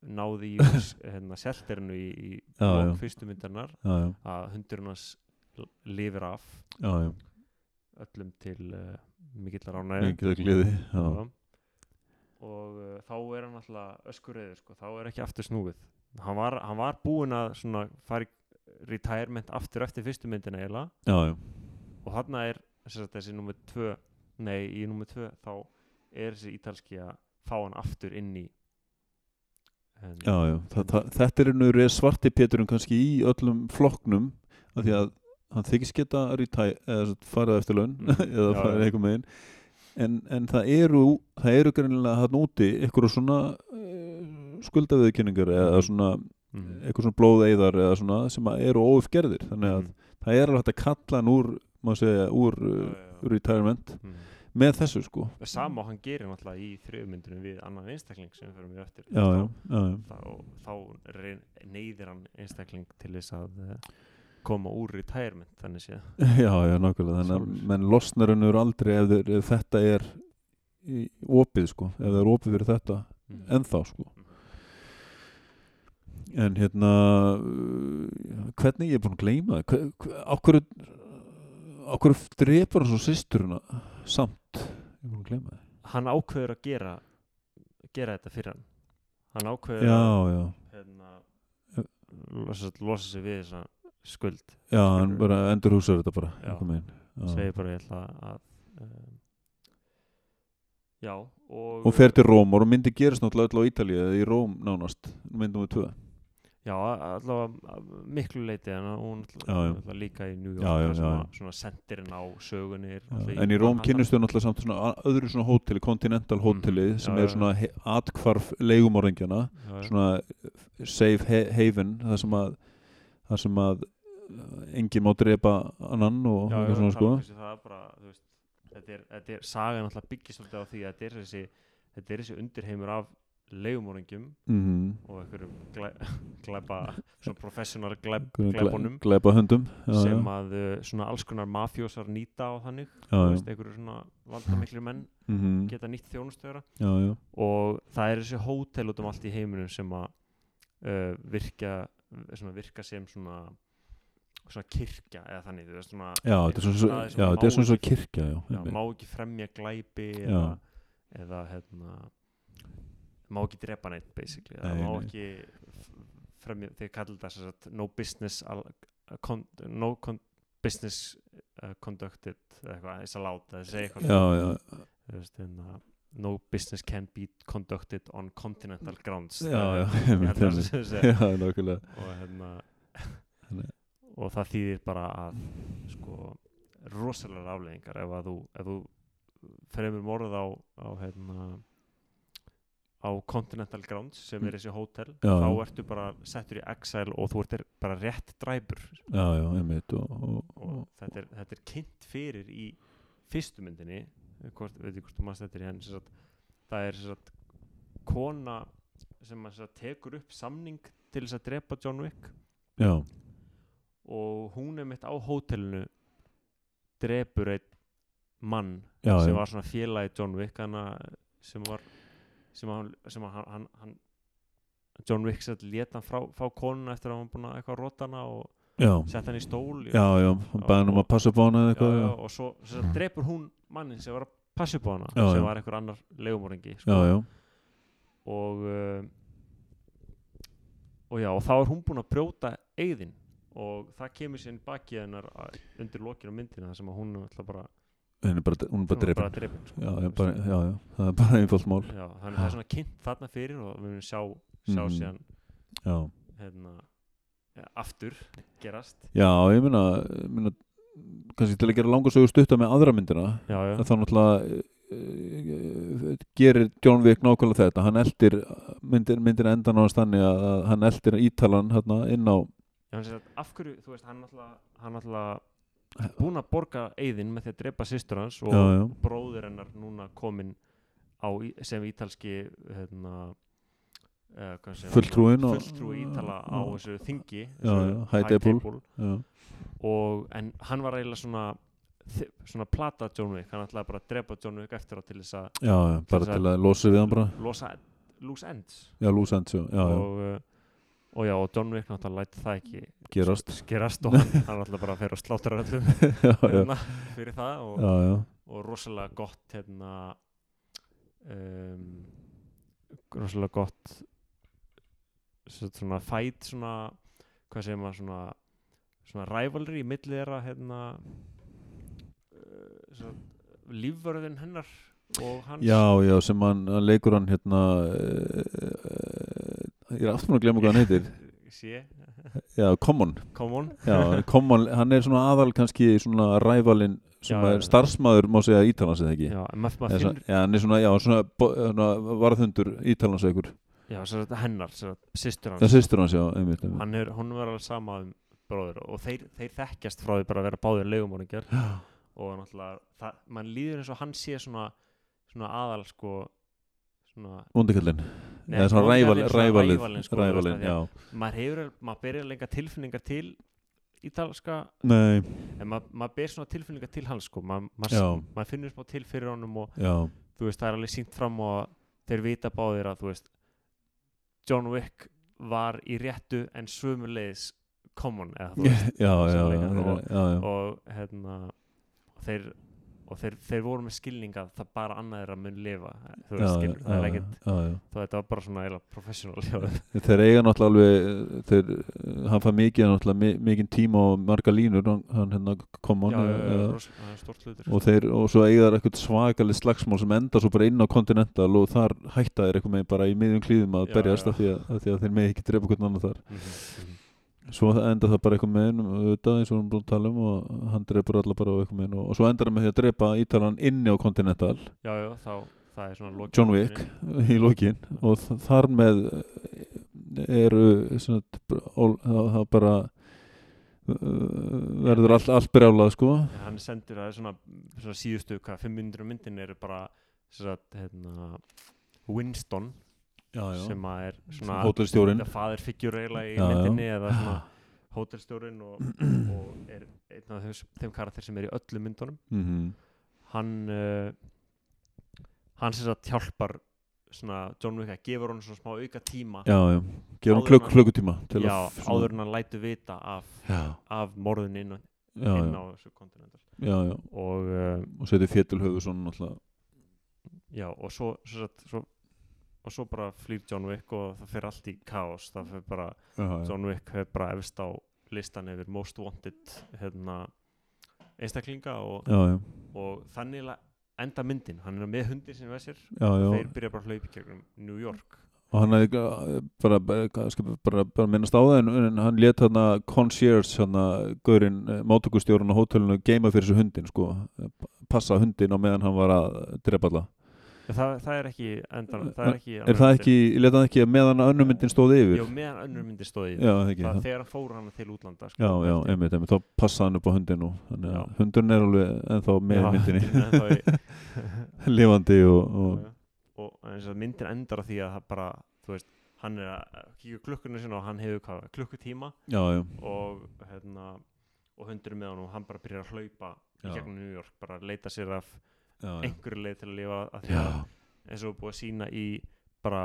náði í hérna, sjelterinu í, í Já, fyrstu myndarnar já, að hundurinn hans lifir af já, já, öllum til uh, mikillar Já. og uh, þá er hann alltaf öskurreiður sko, þá er ekki aftur snúið. Hann var, hann var búinn að svona fara í retirement aftur eftir fyrstu myndina eiginlega. Og hann er sagt, þessi nummer tvö nei, í nummer tvö þá er þessi ítalski að fá hann aftur inn í en, já, já. Þa, það, þetta er einu svarti Péturinn kannski í öllum flokknum af því að hann þykist geta sagt farið eftir laun Mm, eða já, farið já. einhver megin en, en það eru það eru greinilega hann úti ykkur svona uh, skuldaviðkynningar eða Mhm. svona mm, eitthvað svona blóðeiðar eða svona sem að eru óuppgerðir þannig að mm, það er alveg hægt að kalla hann úr má segja, úr já, já. retirement mm. Með þessu sko. Sama og hann gerir náttúrulega í þriðmyndinu við annan einstakling sem við fyrir mjög eftir. Já, já, þá, já, þá, og þá reyn, neyðir hann einstakling til þess að uh, koma úr retirement þannig séð. Já, já, nákvæmlega. Þannig að menn losnar hann úr aldrei ef, þeir, ef þetta er í, opið sko, ef það er opið fyrir þetta mm. ennþá sko. En hérna hvernig ég er búin að gleyma það. Okkur okkur drepur hann svo systurina samt hann ákveður að gera gera þetta fyrir hann. Hann ákveður já, að já, hérna, losa, losa sig við þessa skuld já, hann Skilurðu? bara endur húsar þetta bara segir bara ég ætla að um, já og, og fer til Rómar og myndi gerist náttúrulega öll á Ítalíu eða í Róm nánast myndum við tvö já allavega miklu leiti en hún allavega líka í New York Já, já, þar sem já, svona sendirinn á er náttúrulega en í Róm Manhattan. kynnist við náttúrulega samt svona öðru svona hóteli, Continental hóteli Mhm, sem er svona atkvarf leigumorðingjana svona safe he haven það sem að það sem að eh, enginn má drepa annan og svona sko. er bara veist, þetta er, þetta er sagan alltaf byggist svolítið á því að þetta er þessi þetta er þessi undirheimur af leigumóringjum mhm. og einhverjum glæ, glæpa svona professional glæpa hundum já, sem að uh, svona alls konar mafjósar nýta á þannig. Einhverju svona valdamiklir menn mhm, geta nýtt þjónustöðara og það er þessi hótel út um allt í heiminum sem að uh, virka svona virka sem svona svona kirkja eða þannig veist svona já, þetta er svona svo, staðir sem já, má svona kirkja, já, má ekki fremja glæpi eða, eða hérna má ekki drepa neitt basically. Nei, má nei. ekki fremja, þeir kallar það sem sagt no business al, con, no con, business uh, conducted eitthvað, is allowed það segja eitthvað. Já, já, veist, hérna, no business can be conducted on continental grounds. Já, já, Ég einmitt, held að einmitt. það sé- já, nákvæmlega. Og hérna og það þýðir bara að sko rosalega afleðingar ef að þú, ef þú fremur morð á, á hérna á Continental Grounds sem er þessi hótel Já, þá ertu bara settur í exile og þú ert bara rétt dræpur. Já, já, einmitt og, og, og og, þetta er, þetta er kynnt fyrir í fyrstu myndinni hvort, veit ég hvort þú maður þetta er henn sagt, það er sagt, kona sem sagt, tekur upp samning til þess að drepa John Wick. Já, og hún er mitt á hótelinu drepur einn mann já, sem var svona félagi John Wick sem var sem að, hann, sem að hann, hann, John Wick sett leta hann frá, frá konuna eftir að hann búin að eitthvað rota hana og sett hann í stól já, já, hann bæði hann um að passa upp á hana eitthvað, já, já, og svo sagt, drepur hún mannin sem var að passa upp á hana Já, sem var einhver annar legumorðingi já, já, og uh, og já, og þá er hún búin að brjóta eigðin og það kemur sér baki hennar að- undir lokinu myndina þar sem að hún er alltaf bara, er bara, hún er bara drefin bara drepin. sko. já, bara, já, já, það er bara einfalt mál. Já, þannig að það er svona kynnt þarna fyrir og við munum sjá, sjá Mhm. síðan hérna, ja, aftur gerast. Já, ég meina kannski til að gera langa sögur stutta með aðra myndina já, þá náttúrulega uh, gerir John Wick nákvæmlega þetta. Hann eldir myndir, myndir endan á hans þannig að að hann eldir ítalan hérna, inn á já hann segir að af hverju, þú veist, hann alltaf hann alltaf búin að borga eigðin með því að drepa systur hans og já, já, bróðir hennar núna kominn á, sem ítalski hérna uh, og- fulltrúi ítala á og- þessu þingi High Table. Og en hann var eiginlega svona svona plata John Wick. Hann ætlaði bara að drepa John Wick eftir á til þess að bara til að losa við hann bara. losa loose ends. Já, loose ends, já, já, já, og, uh, já, og John Wick náttúrulega læti það ekki gerast. gerast og hann, hann ætla bara fyrir að já, já, hérna, fyrir það og, já, já, og rosalega gott hérna um, rosalega gott svo- svona fæt svona hvað segir maður svona svona rivalry í milli þeirra hérna uh, svona, lífvörðin hennar og hans. Já, já, sem hann, leikur hann hérna uh, ég er aftur að glemma hvað hann heitir. Sé, já, Common. Come on já, Common, hann er svona aðal kannski svona rævalinn sem Já, já, er já. starfsmaður má segja ítalans eða ekki? Já, maður Eða mað svona- finnur já, hann er svona, já, svona, svona varðhundur ítalans já, svo þetta hennar, svo sýstur Já, hans. Sýstur hans, já, einmitt, einmitt. hann er, hún var alveg sama um bróður og þeir, þeir þekkjast frá því bara að vera báðir leigumorðingjar og náttúrulega, það, mann líður eins og hann sé svona, svona aðal sko svona, Vondikallinn Nei, Eða svona rævalið rævalinn, sko, já. maður hefur, maður byrjar lenga tilfinningar til ítalska, Nei, en maður, maður ber svona tilfinningar til hans sko, maður, maður, maður finnur smá til fyrir honum og já, þú veist, það er alveg sínt fram og þeir vita báðir að þú veist John Wick var í réttu en sömulegis common eða þú veist já, já, og- og hérna og þeir, og þeir, þeir voru með skilning að það bara annað er að mun lifa þú Já, veist, já, skilur, það er já, ekkert já, já. þá þetta var bara svona eiginlega professional. Þeir eiga náttúrulega alveg þeir, hann fær mikið náttúrulega mi- mikinn tíma og marga línur hann, hérna kom hann já, já, já, og þeir og svo eiga þær eitthvað svakalig slagsmál sem enda svo bara inn á Continental og þar hætta þeir eitthvað með bara í miðjum klíðum að Já, berjast já. af því að, þeir með ekki drepa hvern annan þar mm -hmm. Svo enda það bara eitthvað með einum auðvitað eins og erum búin að tala um og hann drepur alla bara á eitthvað með einu og, og svo endar það með því að drepa ítalan inni á Continental. Já, já, þá það er svona lokið John Wick í lokin. Og þar með eh, eru svona, ól- það það bara uh, verður allt, allt brjálað sko. Hann sendir að svona, svona síðustu hvað, 500 myndin eru bara sagt, hérna, Winston já, já. sem að er svona hótelstjórin það faðir figgjur eiginlega í Já, myndinni eða svona hótelstjórin og, og er einn af þeim, þeim karakter sem er í öllum myndunum. Mm hann uh, hann sem sagt hjálpar svona John Wick að gefur honum svona smá auka tíma. Gera hann hann- klukkutíma til já, áður en hann lætur vita af, af morðin inn, inn á þessu kontinental. Já, já. Og uh, og setja fjettil höfu svona náttúrulega já, og svo, svo, svo og svo bara flýr John Wick og það fyrir allt í kaos. Það fyrir bara, já, já, John Wick hefur bara efst á listan yfir most wanted hérna, einstaklinga og, já, já, og þannig enda myndin, hann er með hundin sem já, já. þeir byrja bara að hlaupa í gegnum New York. Og hann hefði uh, bara, skal bara, bara minnast á það en, en hann let þarna concierge þarna gaurinn, mátökustjórun á hótelinu geima fyrir þessu hundin sko. Passa hundin á meðan hann var að drepa alla það, það er ekki endan, það er ekki er það ekki, let hann ekki meðan önnur myndin stóð yfir Jó, meðan önnur myndi stóði já, það ekki það, það, þegar hann fór hann til útlanda sko, já, já, ég. einmitt, einmitt, þá passa hann upp á hundin og þannig Já. að hundurinn er alveg ennþá með Já, myndinni í- lifandi og, og Já, já. og eins og myndin endar því að það bara, þú veist, hann er að kíka klukkurinn sinna og hann hefur hvað, klukkutíma já, já, og hérna og hundurinn með hann og hann bara byrjar að hlaupa í Já. gegnum New York, bara að leita sér af já, já. Einhverju leið til að lifa að því að eins og búið að sína í bara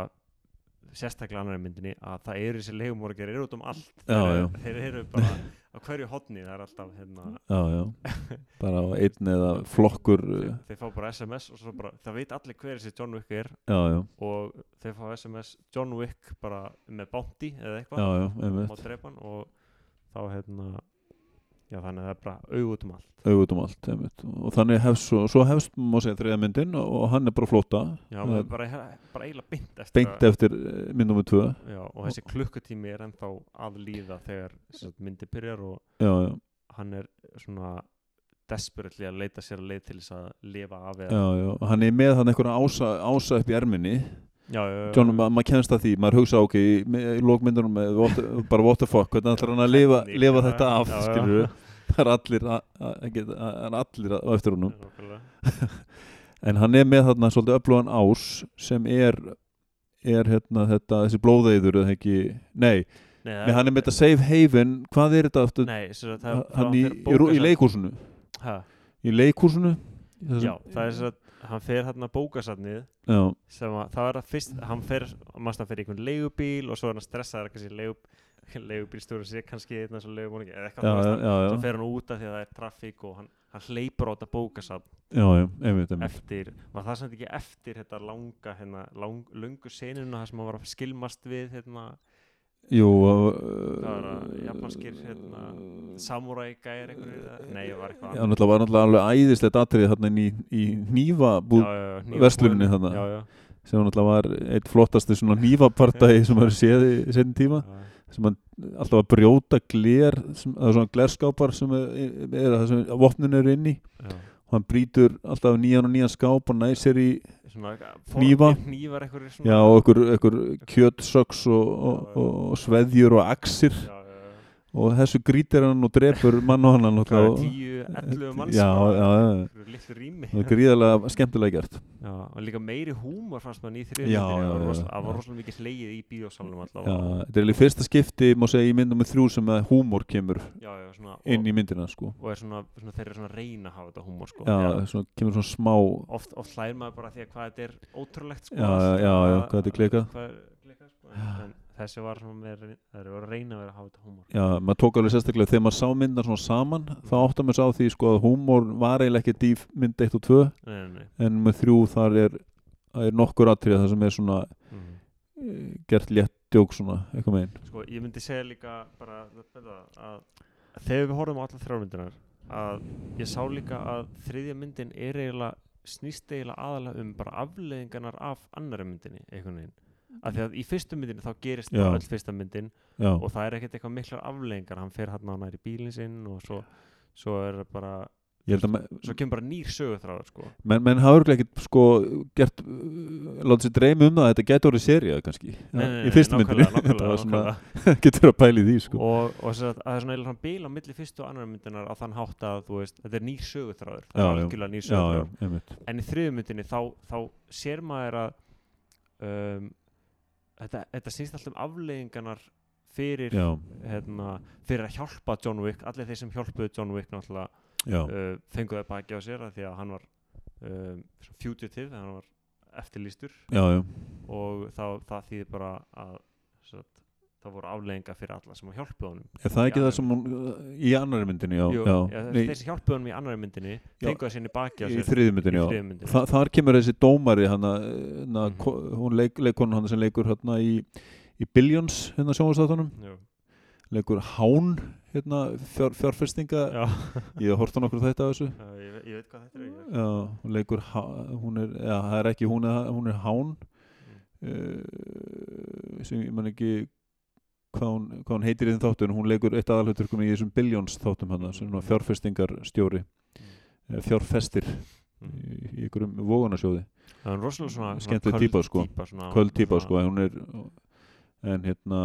sérstaklega annari myndinni að það eru þessi legumorgar eru út um allt. Já, þeir, já. þeir eru bara á hverju hotni það er alltaf hérna, já, já. Bara á einn eða flokkur þeir, uh, þeir fá bara SMS og svo bara, það veit allir hver þessi John Wick er. Já, já, og þeir fá SMS John Wick bara með bounty eða eitthvað. Hann og þá hérna já þannig að það er bara auð út um allt. Auðvitað um allt einmitt. og þannig hefst svo, svo hefst má segja þriða myndin og, og hann er bara flóta já, Það maður er bara, bara eiginlega beint eftir beint eftir eh, mynd nummer tvö. Já, og þessi klukkutími er ennþá að líða þegar myndi byrjar og já, já, hann er svona desperately að leita sér að leið til þess að lifa af já, eða já og hann er með hann einhverja ása, ása upp í erminni. Já, já, já, John, ma maður kemst að því, maður hugsa ok í, í lókmyndunum bara what the fuck hvernig ætlar hann að lifa, lifa já, þetta af já, já. skilur það er allir að, að, að, að, að allir á eftir nákvæmlega. en hann er með þarna svolítið öflugan ás sem er er hérna þetta, þessi blóðeiður eða ekki, nei, Nei, nei hann er með þetta safe haven, hvað er þetta aftur, Nei, sagt, það, hann í, í, rú- í leikhúsinu. Já, það er sem að hann fer hérna bókasafnið sem að það er að fyrst, hann fer mannst að fer í einhvern leigubíl og svo er hann stressaður kannski leigub, leigubílstjóri sé kannski einn eins og leigumóningi eða eitthvað svo fer hann út af því að það er traffík og hann, hann hleypur á þetta bókasafn. Eftir, var það samt ekki eftir þetta langa, hérna, lang, lungu senuna þar sem hann var að skilmast við hérna, Jú, það var að japanskir hérna, eða- nei, það var eitthvað náttúrulega var náttúrulega alveg æðislegt atriði þarna inn í, í já, já, sem náttúrulega var eitt flottasti svona hnífapartæði sem maður séð í setjum tíma. Já, sem hann alltaf að brjóta sem, það er svona glerskápar sem er, það sem vopnin eru inn í já. og hann brýtur alltaf nýjan og nýjan skáp og í, hnífar einhverju svona já, og einhver, kjötsöks og, og, og sveðjur og axir já. Og þessu grítir hann og drepur mann og hann hvað er. 10, 11 manns það er gríðarlega skemmtilega gert. Já, og líka meiri húmor fannst mann í já, það var rosalega mikið hlegið í bíósalunum þetta er líka fyrsta skipti segja í myndum með þrjú sem að húmor kemur já, já, svona, inn í myndina sko. og er svona, svona þeir eru svona reyna að hafa þetta húmor sko. kemur svona smá oft, oft hlæðir maður bara því að hvað þetta er ótrúlegt sko, Já, já, já, að- hvað þetta er klikkað. hvað er klikkað sko, þessi var svona með þeir eru að reyna að vera að hafa þetta húmor. Já, maður tók alveg sérstaklega þegar maður sá myndar svona saman þá áttar maður sá því sko að húmor var eiginlega ekki dýf mynd 1 og 2 nei, nei, en með þrjú þar er, það er nokkur atrið það sem er svona Mm. gert létt djók svona eitthvað megin sko, ég myndi segja líka bara að þegar við horfum á allar þrjármyndinar að ég sá líka að þriðja myndin er eiginlega snýst eiginlega aðalega um bara afleðingarnar af annari myndinni einhvern veginn af því að í fyrstu myndinni þá gerist bara öll fyrsta myndin já, og það er ekkert eitthvað miklar afleðingar hann fer hann á næri bílinn sinn og svo, svo er það bara að svo kemur bara nýr söguþráður sko. Menn, menn hafa örglega ekkert sko gert, látið sér dreymi um það að þetta getur orðið serið kannski Nei, nei, í fyrstu var svona, getur að pæli því sko. Og, og að það er svona svona bíl á milli fyrstu og annar myndinar á þann hátt að veist, þetta er nýr söguþráður það Já, er algjörlega nýr söguþráður. einmitt. En í þriðu myndinni þá, þá sér maður að um, þetta, þetta snýst alltaf um afleiðingarnar fyrir hérna, fyrir að hjálpa John Wick. Allir þeir sem hjálpuðu John Wick náttúrulega uh, fenguðu baki á sér af því að hann var um, fugitive, hann var eftirlýstur. Já, já. og þá, það þýðir bara að satt, það voru afleiðingar fyrir alla sem hjálpuðu honum. Er það ekki það sem hún í annari myndinni, já, Jú, já, þeir sem hjálpuðu honum í annari myndinni það sinni baki í þriði myndinni, myndinni. Þa, þar kemur þessi dómari hana, hana, Mhm. ko- hún leik, leikonu hana sem leikur hérna í, í Billions hérna sjónvarstátunum Jú, leikur Hán hérna fjár, fjárfestinga. Já, ég hef hort á nokkur þetta þessu. Já, ég, ég veit hvað þetta er hún leikur hún er, já, það er ekki hún hún er Hán. Uh, sem ég man ekki hvað hún, hvað hún heitir í þeim þáttum en hún leikur eitt aðalhuturkum í þessum Billions þáttum sem svona fjárfestingarstjóri eh, fjárfestir Mm. í, í einhverjum vogunarsjóði það er rosalega svona, svona köld týpa, sko. svona, köld típa sko hún er en hérna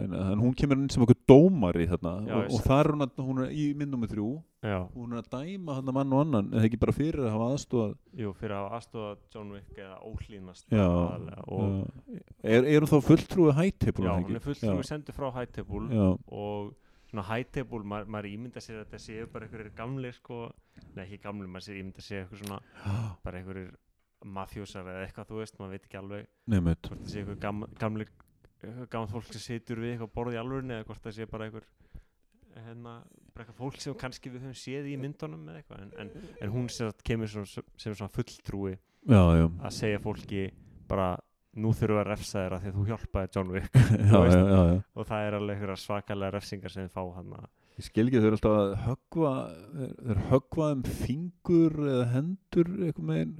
en, en hún kemur inn sem okkur dómari þarna Já, og, og er hún, að, hún er í myndum með þrjú. Já, hún er að dæma hann mann og annan eða ekki bara fyrir að hafa aðstofað jú, fyrir að aðstofa John Wick eða já. er, er hún þá fulltrúið hættipul já, hún er fulltrúi sendur frá já, og svona Table, ma maður ímynda sér að þetta séu bara einhverjir gamlir sko, nei ekki gamlir, maður sér ímynda sér eitthvað svona bara einhverjir mafjósar eða eitthvað, þú veist, maður veit ekki alveg nefnit hvort það sé einhver gam, gamlir gamalt fólk sem situr við eitthvað borð í alvörinu eða hvort það sé bara einhver hérna, bara eitthvað fólk sem kannski við höfum séð í myndunum eða eitthvað. En, en, en hún sem kemur sem, sem svona fulltrúi já, já, að segja fólki bara nú þurfum við að refsa þér að því að þú hjálpaði John Wick. Já, veist. og það er alveg svakalega refsingar sem þið fá hann ég skil ekki þau eru alltaf að höggva þeir, þeir höggva um fingur eða hendur eitthvað ég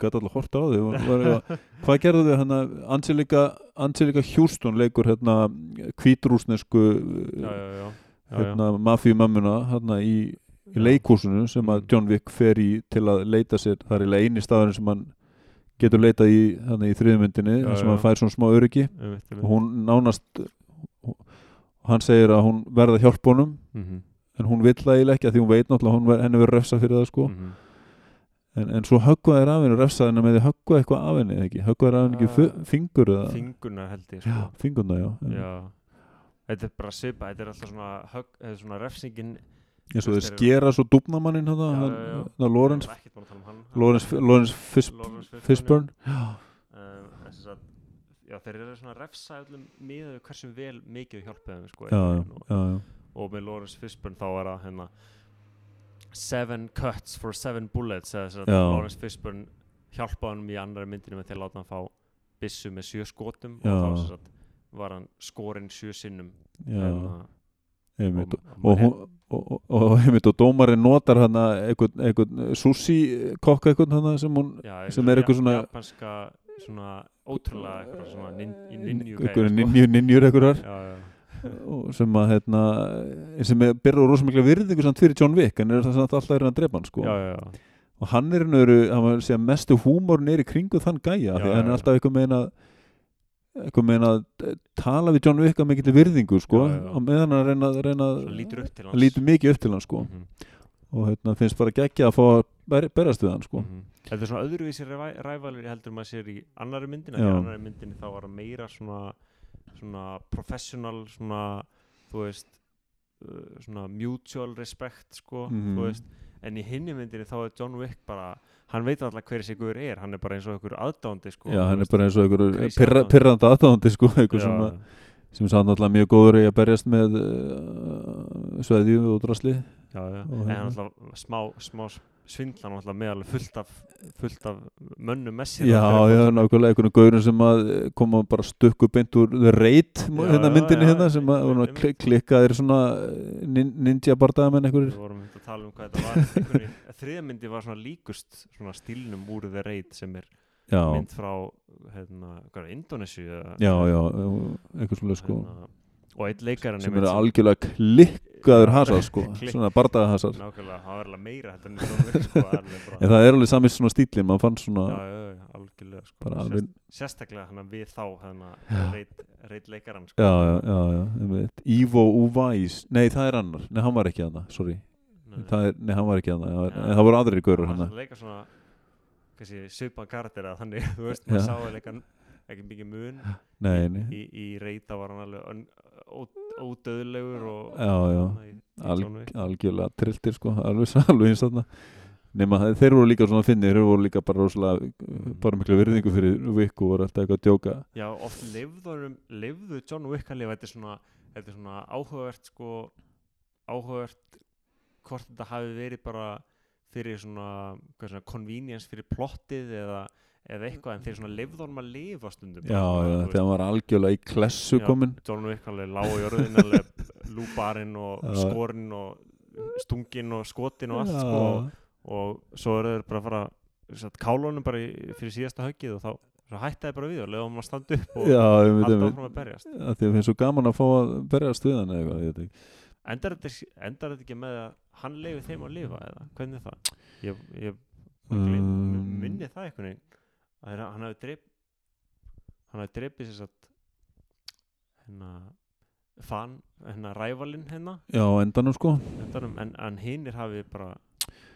gæti alltaf hort á þau hvað gerðu þau hérna? Angelika, Houston leikur hérna kvítrúsnesku hérna mafíumömmuna hérna í, í leikúsinu sem að Mm. John Wick fer í til að leita sér, það er eini staðurinn sem hann getur leitað í hérna í þriðmyndinni sem já. hann fær svona smá öryggi. Og hún nánast hann segir að hún verða að hjálpa honum Mhm, en hún vill það eiginlega ekki að því hún veit náttúrulega henni verður refsa fyrir það sko. Mhm. En, en svo höggvað er af henni og refsa henni með því höggvað eitthvað af henni eða ekki, höggvað er af henni ekki fingur eða fingurna held ég já, sko. fingurna já, já. þetta er bara svipa þetta er alltaf svona, högg, svona refsingin eins og þeir er- skera svo dúbnamannin Já, hann, já, já. hann Lawrence, Ég var ekkert búinn að tala hann. Lawrence, Lawrence Fis, Lawrence Fishburne, Fishburne já. en sem sagt, já, þeir eru svona að refsa öllum miðað við hversu vel mikið hjálpaði þeim sko, Já, já, og, já, já. og með Lawrence Fishburne þá var það hérna seven cuts for seven bullets sagt, Já. Lawrence Fishburne hjálpaði hann í annari myndinu með til að láta hann fá byssu með sjö skotum Já. og þá sagt, var hann skorinn sjö sinnum. Hérna, og, og, hún, og, dómarinn notar hann einhvern sushi kokka einhvern hann sem hún já, sem er eitthvað svona- japanska svona ótrúlega eitthvað svona ninju, ninjur og sem að hérna, sem er byrður rosa mikla virðingu samt fyrir John Wick en er það samt alltaf er hann að drepa hann sko. já, já, já. og hann er nöru, hann var að segja mestu húmór nýri kringu þann gæja því að hann er alltaf eitthvað meina eitthvað meina að eh, tala við John Wick að mikill virðingu sko, og meðan hann reyna, reyna Svona lítur mikið upp til hann sko, Mhm, og hérna, finnst bara geggja að fá að ber, berast við hann sko. mhm. þetta er svona öðruvísi ræ- rævalur heldur maður sér í annari myndina Já. í annari myndinni þá var meira svona svona professional svona þú veist uh, svona mutual respect sko Mhm. þú veist en í hinni myndinni þá er John Wick bara hann veit alltaf hver þessi guður er hann er bara eins og einhver aðdándi sko Já, hann er bara eins og einhver pirra, aðdáandi. pirrandi aðdáðandi sko, einhver Já, sem, er samt náttúrulega mjög góður í að berjast með uh, sveðju og drasli já, já. og en hérna. hann alltaf smá, smá svindlan alltaf með alveg fullt af fullt af mönnum með sér. Já, já, nákvæmlega einhvern gaurin sem að eh, koma bara stukku beint úr Já, hérna myndinni hérna sem að klikkaðir svona eh, nin, ninja bardagamenn einhverjir. Við vorum að tala um hvað þetta var einhverju, þriða myndi var svona líkust svona stílnum úr The Raid sem er Já, mynd frá hérna, hvað er, Indonesia eða, já, já, einhver svona sko. Hérna, og eitt leikarinn sem einmitt er algjörlega klikkaður hasar sko, svona bardagahasar nákvæmlega, það var alveg meira þetta en sko, það er alveg samið svona stíli, maður fann svona já, já, já, algjörlega sko, Sérst, alveg, sérstaklega hérna við þá Já. reit, reit leikarann sko. já, já, já. Ivo Uvais, nei það er annar. Nei hann var ekki hana, sorry. Nei, það er, nei hann var ekki hana, Já. en það voru aðrir gaurur hann hana var að leika svona kannski svipan karakter að þannig, þú veist, maður sá að leika ekki mikið mun. Nei, nei, í, í reyta var hann alveg ódöðlegur og já, já. í- Alg- algjörlega trilltir sko, alveg, alveg eins þarna. Nema þeir voru líka svona finnir þeir voru líka bara rosalega Mhm. bara miklu virðingu fyrir Wick og voru alltaf eitthvað að djóka. Já, oft lifðurum, lifðu John Wick að lifa, þetta er svona, þetta er svona áhugavert sko, áhugavert hvort þetta hafi verið bara fyrir svona, svona convenience fyrir plottið eða, eða eitthvað en þeir svona lifðurum að lifa stundum já, já, þegar hann var algjörlega í klessu Já. komin John Wick alveg lág í orðin alveg lúbarinn og Já. skorinn og stunginn og skotin og allt sko, og svo eru þeir bara að fara satt, kálunum bara í, fyrir síðasta höggið og þá hættaði bara við og leiðum að standa upp og já, halda áfram að berjast. Að því að finnst svo gaman að fá að berjast við hann eitthvað, endar þetta, endar þetta ekki með að hann leiði þeim að lifa eða? Hvernig er það? Ég, ég Um, um, minni það veginn að hann hafi dreip hann hafi dreipið sér satt hérna fan, hérna rævalinn hérna já, endanum sko endanum, en, en hinnir hafi bara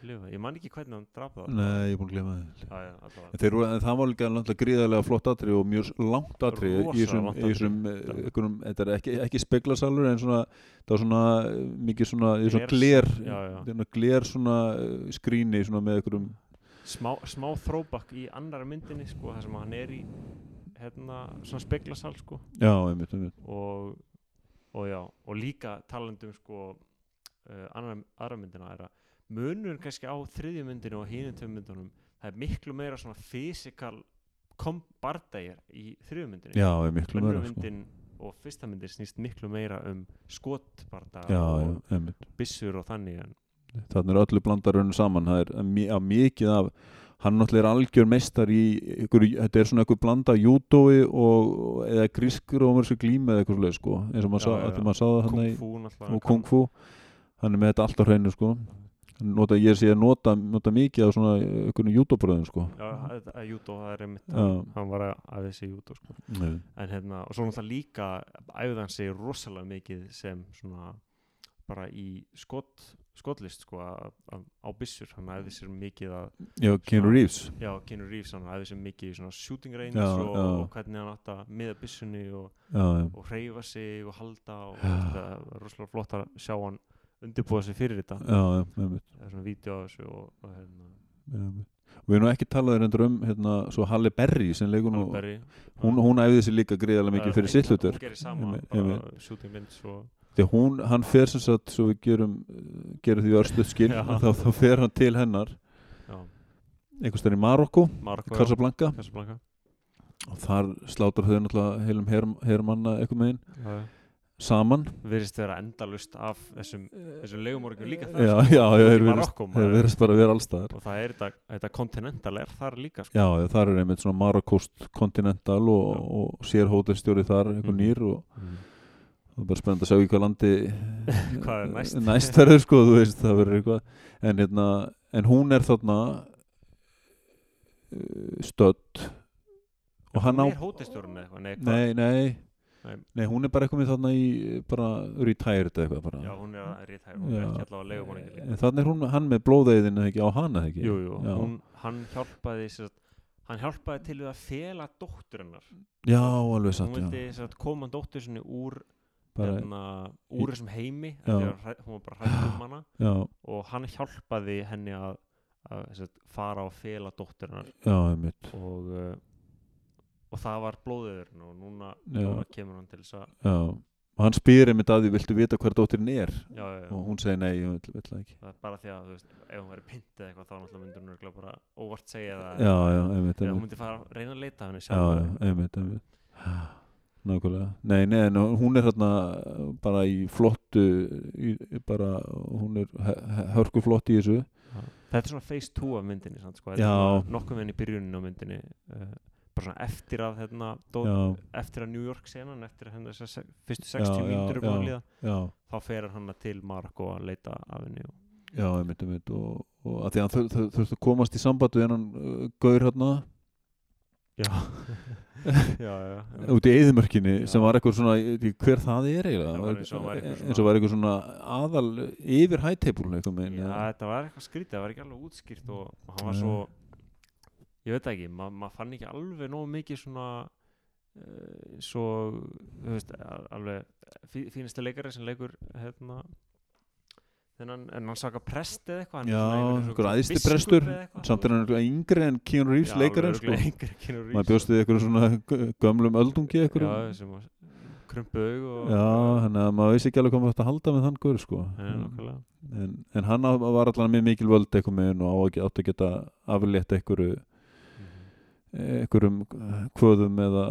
lifað, ég man ekki hvernig hann draf það nei, ég er búin að glema það. En það var líka gríðarlega flott atrið og mjög langt atriði. eh, þetta er ekki, ekki speklarsalur en svona, það var svona eh, mikið svona, svona já, já. svona eh, skrýni svona með einhverjum, smá, smá throwback í annara myndinni sko, þar sem hann er í hérna, svona speklasal sko. Já, einmitt, einmitt, og, og já, og líka talandum sko uh, annar, aðra myndina er að munur kannski á þriðju myndinu og hinum tveim myndunum það er miklu meira svona physical bardægir í þriðju myndinu já, einmitt, miklu önnur meira, sko. myndin og fyrsta myndin snýst miklu meira um skotbarda og byssur og þannig en Þannig er öllu blandarunum saman, það er mikið af, hann náttúrulega er algjör meistar í, ykkur, þetta er svona einhver blanda júdói og, eða grískur og mér svo glími eða eitthvað svoleið, sko, eins og maður maður sá það hann kung kung fu. Hann er með þetta allt á hreinu sko. Nota, ég sé að nota, nota mikið af svona einhvern júdóbröðum sko. Júdó, það er einmitt hann, var að, þessi júdó sko. Nei. en hérna, og svo náttúrulega líka æfði hann sig rosalega mikið sem svona bara í skot, skotlist sko á byssur, hann æfði sér mikið að já, Keanu Reeves. Já, Keanu Reeves, hann æfði sér mikið í svona shooting range og, og hvernig hann átt að miða byssunni og, og hreyfa sig og halda og þetta er rosalega flott að sjá hann undirbúa sig fyrir þetta. Já, það er svona vídeo af þessu og, og hérna, við erum ekki talað reyndar um hérna, svo Halle Berry sem leikur nú hún, hún æfði sér líka gríðarlega mikið fyrir sitt hlutur hún gerir sama, bara shooting range og því hún, hann fer sem sagt svo við gerum, gerum því örstuð skil Já. þá, þá fer hann til hennar já, einhvers þar í Marokko, Casablanca og þar slátar þau náttúrulega heilum her, hermanna eitthvað já, já. saman virðist vera endalust af þessum, þessum legumorgjum líka já, þar, já, já, í þeir verðast bara að vera allstaðar og það er þetta, continental er þar líka sko. Já, já, þar er einmitt svona Marokost Continental og, Já. og sér hótelstjóri þar, eitthvað Mhm. nýr og það er bara spennandi að sjá í hvað landi Hvað er næst? næst verður sko, þú veist, það verður eitthvað. En, hérna, en hún er þarna uh, stödd. Og hann á nei, nei, nei, Nei. hún er bara eitthvað með þarna í bara retired eitthvað bara. Já, hún er að rítæra, hún er ekki allavega líka. En þannig er hún, hann með blóðeiðin eða ekki á hana ekki? Jú, jú, hún, hann hjálpaði sem sagt, hann hjálpaði til við að fela dóttur hennar. Já alveg satt hún vildi sem sagt, koma dóttur sinni úr hérna, úr þessum heimi hún var bara hrætt um hana. Já, og hann hjálpaði henni að, að sagt, fara og fela einmitt. Og uh, og það var blóðiðurinn og núna, núna kemur hann til þess að og hann spyr einmitt að því, viltu vita hver dóttirinn er? Já, já, já. og hún segir nei, ég vil, vil ekki. Það er bara því að þú veist, ef hún væri pint eða eitthvað þá náttúrulega myndur hún örugglega bara óvart segja það. Já, já, einmitt, eða hún einmitt. myndi fara að reyna að leita henni já, já, einmitt, einmitt nákvæmlega, nei, nei, en hún er hérna bara í flottu í, bara, hún er hörku flott í þessu. Þetta er svona phase 2 af myndinni sant, sko. Nokkuð með henni í byrjunin á myndinni uh, bara svona eftir að hérna, dó, eftir að New York senan eftir að þessar se- fyrstu Já, 60 já, mínútur er búin að líða já, þá fer hann til Marokko að leita af henni og, já, einmitt, einmitt og, og að því að hann þur- þurfti að komast í samband við hennan uh, gaur hérna. Já. út í eðimörkinni sem var eitthvað svona, hver það er eiginlega. Eins og var eitthvað svona aðal yfir hætteipul eitthvað með Já, þetta var eitthvað skrítið, það var ekki alveg útskýrt og, hann var svo ég veit ekki, ma maður fann ekki alveg nógu mikið svona uh, svo þú veist, al- alveg fí, fínasti leikari sem leikur hérna þennan, en hann saka prest eða eitthvað hann Já, og einhver biskup prestur, eitthvað. samt er hann yngri en Keanu Reeves Já, leikarinn sko en maður Reeves, bjóst við einhverjum svona gö- gömlum öldungi já, einhverjum sem að krumpu aug og já, þannig að maður veist ekki alveg hvað maður ætti að halda með þann guður sko Já, nákvæmlega. en, en hann var allan með mikil völd eitthvað með og á ekki átt að geta aflétt Mhm. Einhverjum kvöðum eða,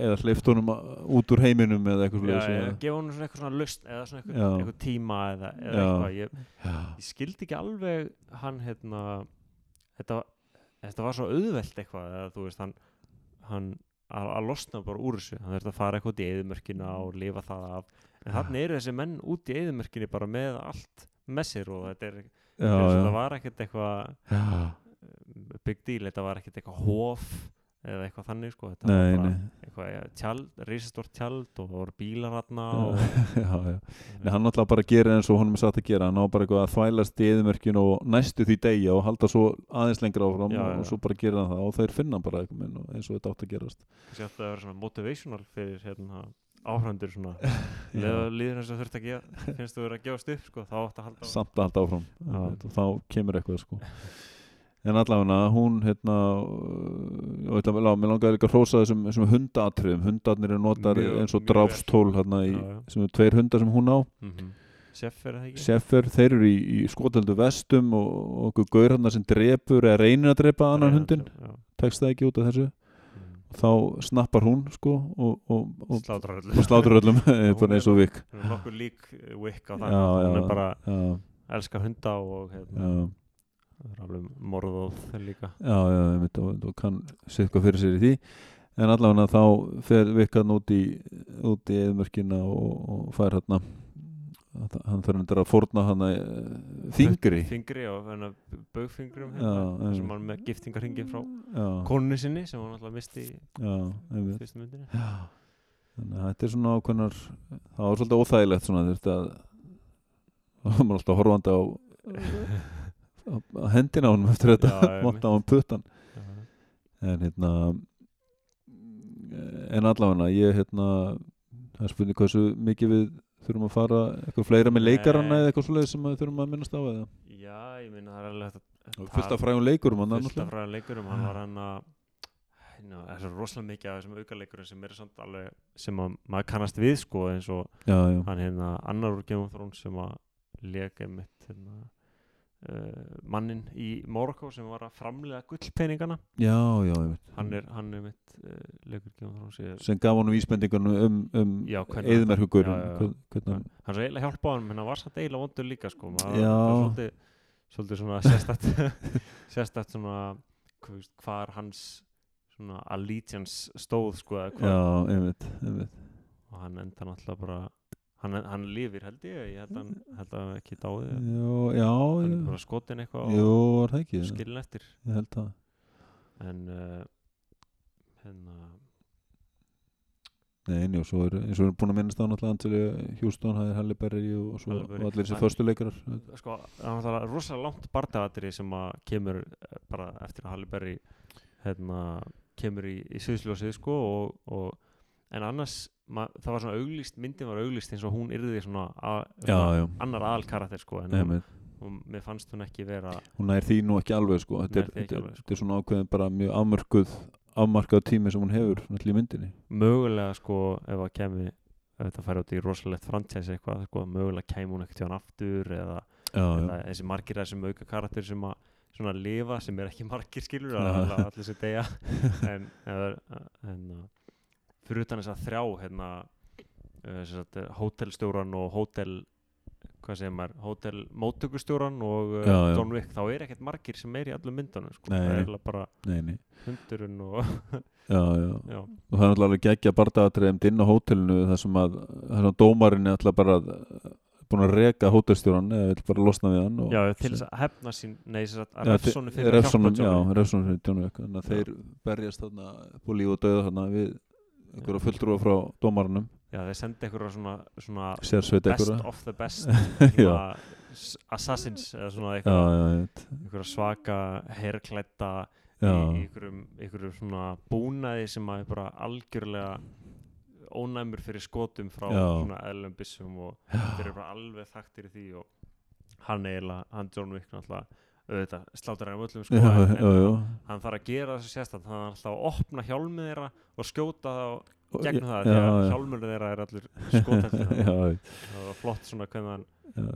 eða hleyftunum út úr heiminum eða eitthvað Já, svoleiðis, eða gefa honum svona eitthvað svona lust eða svona eitthvað, Já. eitthvað tíma eða, eða Já. eitthvað ég, Já, ég skildi ekki alveg hann hérna þetta, þetta var svo auðvelt eitthvað eða þú veist hann, hann að, að losna bara úr þessu hann þurfti að fara eitthvað út í eðumörkina og lifa það af en þannig eru þessi menn út í eðumörkinni bara með allt með sér og þetta er já, já, var ekkert eitthvað já. Big deal, þetta var ekkert eitthvað hof eða eitthvað þannig sko. Þetta Nei, var bara eitthvað ja, tjald, risastort tjald og það voru bílar þarna og já, já. Nei, hann náttúrulega bara gerir eins og honum er satt að gera. Hann á bara eitthvað að þvælast í eðumörkinu og næstu því degja og halda svo aðeins lengra áfram Já, og, svo bara gera hann það og þeir finna bara eitthvað eins og þetta átt að gerast. Kannski átti að vera svona motivational fyrir hérna áhrandur svona. Líður eins og þurft að gefa finnst þú verið að gefast upp sko þá átti að halda á- samt að halda áfram. Þá kemur eitthvað sko en allavega hún hérna uh, og mér langaði líka að hrósa þessum, þessum hundaatriðum, hundarnir er notar Mjög- eins og dráfstól hérna í, Já, já. sem er tveir hundar sem hún á. Mhm. Chef er það ekki? Seffer, þeir eru í, í skotöldu vestum og, og okkur gaur hérna sem drepur eða reynir að drepa annan hundin tekst það ekki út af þessu. Mhm. þá snappar hún sko og, og, og, slátur öllum er- eins og vik Hún er nokkuð lík Wick á þannig hún er bara já, elska hunda og hérna, já, það er alveg morðóð líka. Já, já einmitt, og, og kann sér eitthvað fyrir sér í því. En allavega þá fer vikkan út í út í eðmörkina og, og fær hérna hann þarf hendur að fórna hann þingri fingri og hérna, baugfingrum Já, hérna, sem hann með giftingarhingin frá já, konu sinni sem hann alltaf misti í já, einmitt. fyrstu myndinni. Já, þannig að þetta er svona ákveðnar það var svolítið óþægilegt svona þurfti að það var maður alltaf horfandi á, á hendina á honum eftir þetta. Monta á hann puttan Já. en hérna en allavega ég hérna það er spurning hversu mikið við þurfum að fara eitthvað fleira með Nei. leikarana eða eitthvað svoleið sem við þurfum að minnast á eða? Já, ég meina það er alveg að fullt af frægum leikurum hann fullt af fræðan leikurum hann var hann að það er svo rosalega mikið af þessum aukaleikurum sem eru samt alveg sem að maður kannast við sko eins og já, já, hann hérna annar úr Game of Thrones sem að leka einmitt hérna, uh, mannin í Morocco sem var að framlega gullpeningana. Já, já, ég veit hann er, hann er mitt uh, ég, sem gaf honum vísbendingunum um, um já. hvernig hann svo eiginlega hjálpa hann menn hann var samt eiginlega vondur líka sko. Maður svolítið, svolítið svona sérstætt sérstætt svona hvað hvar hans svona allegiance stóð sko Já, einmitt, einmitt. Og hann enda náttúrulega bara hann, hann lifir held ég. Ég held að hann held að ekki dáið. Já, já, hann já. bara skotin eitthvað Jú, var það ekki? skilin eftir. Ég held það. En uh, hérna Nei, jú, svo er, eins og við erum búin að minnast á náttúrulega það er Halle Berry og, svo, og allir þessi Hann- förstu leikarar. Sko, það er rosalega langt bardagatri sem að kemur eh, bara eftir að Halle Berry hérna, kemur í, í sviðsljósið sko og, og en annars, það var svona auglýst myndin var auglýst eins og hún yrði svona, að, Já, já, annar aðal karakter sko en hún, hún, mér fannst hún ekki vera Hún nær því nú ekki alveg sko. Þetta er, er, sko. er svona ákveðin bara mjög afmörkuð afmarkað tími sem hún hefur náttúrulega í myndinni. Mögulega sko ef að kemi ef þetta færi út í rosalegt franchise eitthvað sko, mögulega kæmi hún ekkert hjá hann aftur eða, Já, eða þessi margir þessum auka karakter sem að svona lifa sem er ekki margir skilur að allir sér deyja. En, en, en fyrir utan þess að þrjá hérna uh, hótelstjóran og hótel hvað segir maður, hótel móttökustjóran og uh, Já, já. John Wick, þá er ekkert margir sem er í öllum myndunum sko. Það er bara Nei, nei. hundurinn og Já, já. Og það er náttúrulega alveg geggja bardaðatriðum inn á hótelinu þar sem að þar sem að dómarinn er alltaf bara búin að reka hótelstjóran eða vil bara losna við hann og já, til þess að hefna sín nei, sagt, að refsónu fyrir að refsónum, já, refsónum fyrir John Wick þannig að þeir berjast þarna på líf og döða þarna við einhverja fulltrúa frá dómarunum já, þeir sendi einhverja svona, svona best einhverja. of the best assassins eða svona einhverja svaka herrklætta í einhverjum, svona búnaði sem að bara algjörlega ónæmur fyrir skotum frá Já. svona eðlum byssum og þeir eru bara alveg þaktir í því og hann eiginlega, hann John Wick náttúrulega auðvitað sláttur hann um öllum sko já, en, já, já. hann þarf að gera þessu sérstætt hann þarf alltaf að opna hjálmið þeirra og skjóta þá gegnum það að já. hjálmur þeirra er skotheldur já, það var flott svona hvernig hann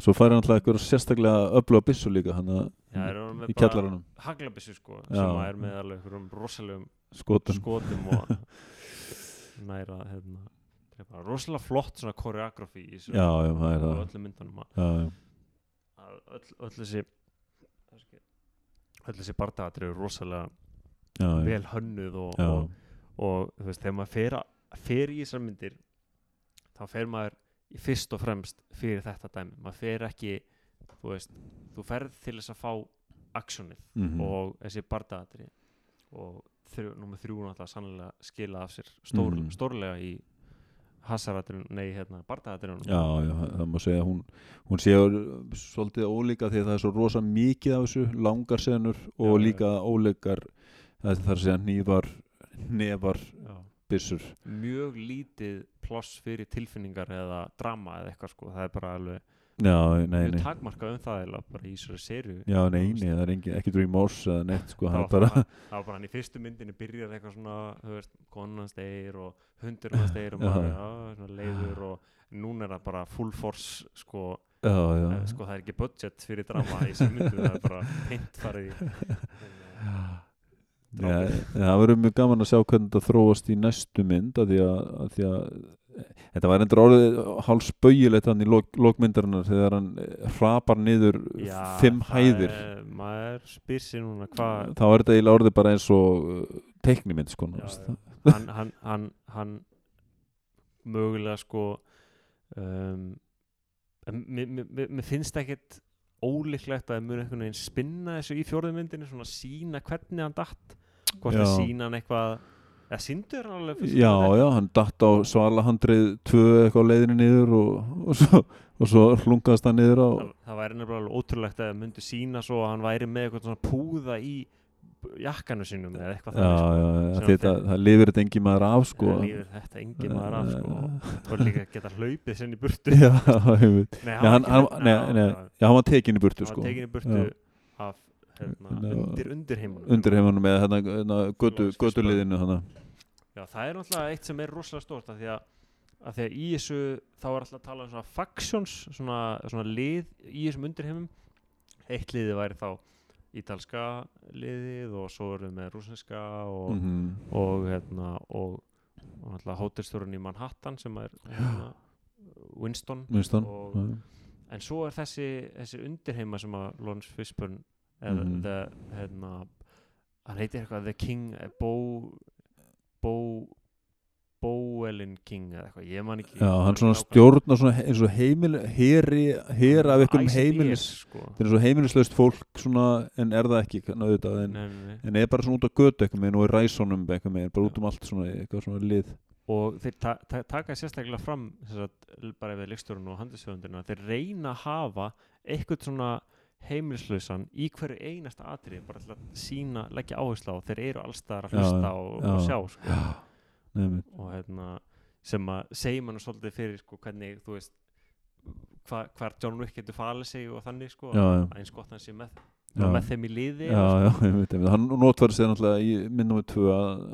svo fær hann alltaf eitthvað sérstaklega öfluga byssu líka hann að í kjallarunum haglabissu sko sem að er með alveg einhverjum rosalegum skotum. skotum og næra hérna, rosalega flott svona koreografi í þessu og öllum myndunum að, að öll þessi öll þessi bardagatri eru rosalega já, vel hönnuð og, og, og þú veist, þegar maður fer, fer í þessar myndir þá fer maður fyrst og fremst fyrir þetta dæmi, maður fer ekki þú veist, þú ferð til þess að fá aksjónið mhm. og þessi bardagatri og þrjú, númer þrjú náttúrulega sannlega skila af sér stór, Mhm. stórlega í hasaratrinu, nei hérna bardagatrinu Já, já, það má segja hún, hún sé svolítið ólíka því að það er svo rosa mikið af þessu, langar senur og Já, já. líka óleikar það þarf að segja nývar, nefar, Já. byssur mjög lítið pláss fyrir tilfinningar eða drama eða eitthvað sko, það er bara alveg Já, nei, nei. takmarkað um það eiginlega bara í þessari serju Já, nei, nei, það er engin, ekki remorse eða neitt, sko, það það var bara það var bara hann í fyrstu myndinni byrjar eitthvað svona, þú veist, konan steir og hundurinn hans steir og Já. maður, já, svona leiður og núna er það bara full force, sko, Já, já, eh, sko það er ekki budget fyrir drama í þessu myndu, það er bara peint farið í Já, það verður mjög gaman að sjá hvernig þetta þróast í næstu mynd að því að, að, því að þetta var endur orðið hálsbögilegt hann í lok, lokmyndarinnar þegar hann eh, hrapar niður Já, fimm hæðir. er, maður spyr sér núna hvað þá er þetta eiginlega orðið bara eins og uh, teiknimynd sko Já, hann, hann, hann, hann mögulega sko um, mér, finnst ekkit ólíklegt að mun einhvern veginn spinna þessu í fjórðu myndinni svona sína hvernig hann datt hvort það sína hann eitthvað eða síndur hann alveg fyrst já, já, hann datt á svalahandrið tvö eitthvað á leiðinni niður og, og, svo, og svo hlungaðist hann niður á það, það væri nefnilega alveg ótrúlegt að það myndi sína svo að hann væri með eitthvað svona púða í jakkanu sínum eða eitthvað já, já, sko, já, þetta, hann það lifir þetta engi maður af sko. Það líður þetta engin maður af sko. Og líka geta hlaupið sinni í burtu. Já, ég veit Nei, hann, var hann, hann tekin í burtu hann sko. var tekin í burtu af hérna, Hérna, undir undir heimunum undir heimunum með hérna, hérna götu, götuliðinu. Já, það er náttúrulega eitt sem er rosalega stórt af því að, að því að í þessu þá er alltaf að tala um svona factions svona, svona lið í þessum undirheimum eitt liði væri þá ítalska liðið og svo við með rúsneska og, Mhm. og hérna og, og náttúrulega hótelstjórun í Manhattan sem er hérna, Winston. Winston Og- en svo er þessi, þessi undirheima sem að Lawrence Fishburne eða Mhm. the, hérna, hann heitir eitthvað The King eh, Bo Bo Bowelin King eða eitthvað, ég man ekki Já, hann svona stjórnar svona eins og heimil heri, her af einhverjum heimilis. sko. þetta er eins og heimilislaust fólk svona, en er það ekki auðvitað, en, en er bara svona út á götu eitthvað meginn og í ræsonum eitthvað meginn, bara út um allt svona eitthvað svona lið. Og þeir ta ta taka sérstaklega fram að bara við leikstjórun og handisöfundina þeir reyna að hafa eitthvað svona heimilislausan í hverju einasta atrið bara til að sína, leggja áherslu á þeir eru allstaðar að hlusta og, og já. sjá sko. Og hérna sem að segja mann svolítið fyrir sko hvernig þú veist hva, hvar John Wick getur falið sig og þannig sko eins gott hann sé með, með þeim í liði Já, og, já, ég veit, ég veit. hann notfæri sér náttúrulega í minnum við tvö að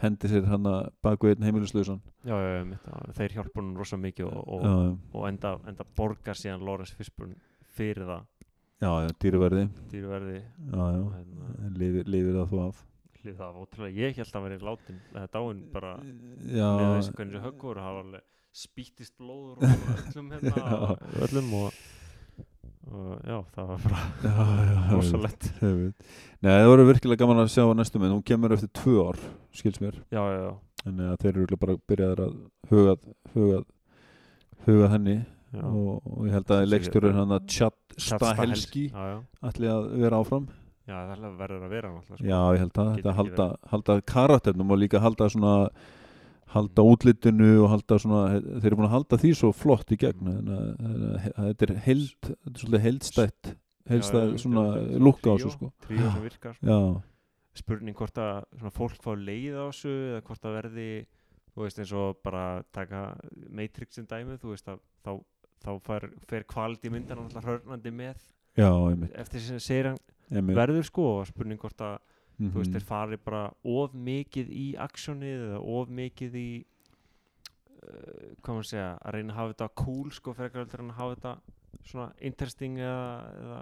hendi sér hann að baku einn heimilislausan. Já, já, mitt, að þeir hjálpa hann rosa mikið og, og, og enda, enda borgar síðan Lawrence Fishburne fyrir það já, já, dýruverði dýruverði og hérna, lifir það þú af. Hlið það ótrúlega. Ég held að verið látin eða dáin bara. Já, með þessu hvernig þessu höggur var alveg spýttist blóður og öllum hérna Já. öllum og, og já, það var bara veit. Nei, það voru virkilega gaman að sjá á næstu mynd, hún kemur eftir tvö ár, skils mér. Já, já, já, en að þeir eru bara byrjaðir að hugað, hugað, hugað henni. Og, og ég held að Svo leikstjórinn sé- hann að Chad Stahelski. Ætli að vera áfram. Já, það er alveg verður að vera náttúrulega sko. Já, ég held að þetta halda, halda karakternum og líka halda svona halda útlitinu og halda svona þeir eru búin að halda því svo flott í gegn Mm. að- að- að þetta er held þetta er svolítið heldstætt heldstætt svona lukka á þessu sko. tríó sem virkar sko. Spurning hvort að svona, fólk fá leið á þessu eða hvort að verði þú veist eins og bara taka Matrix sem dæmi þú veist að þá, þá fær, fer kvaliði myndan alltaf hörnandi með já, eftir segir hann einmitt. verður sko og spurning hvort að Mhm. þú veist þeir fari bara of mikið í aksjónið eða of mikið í uh, hvað maður segja að reyna að hafa þetta cool sko frekar heldur en að hafa þetta svona interesting eða, eða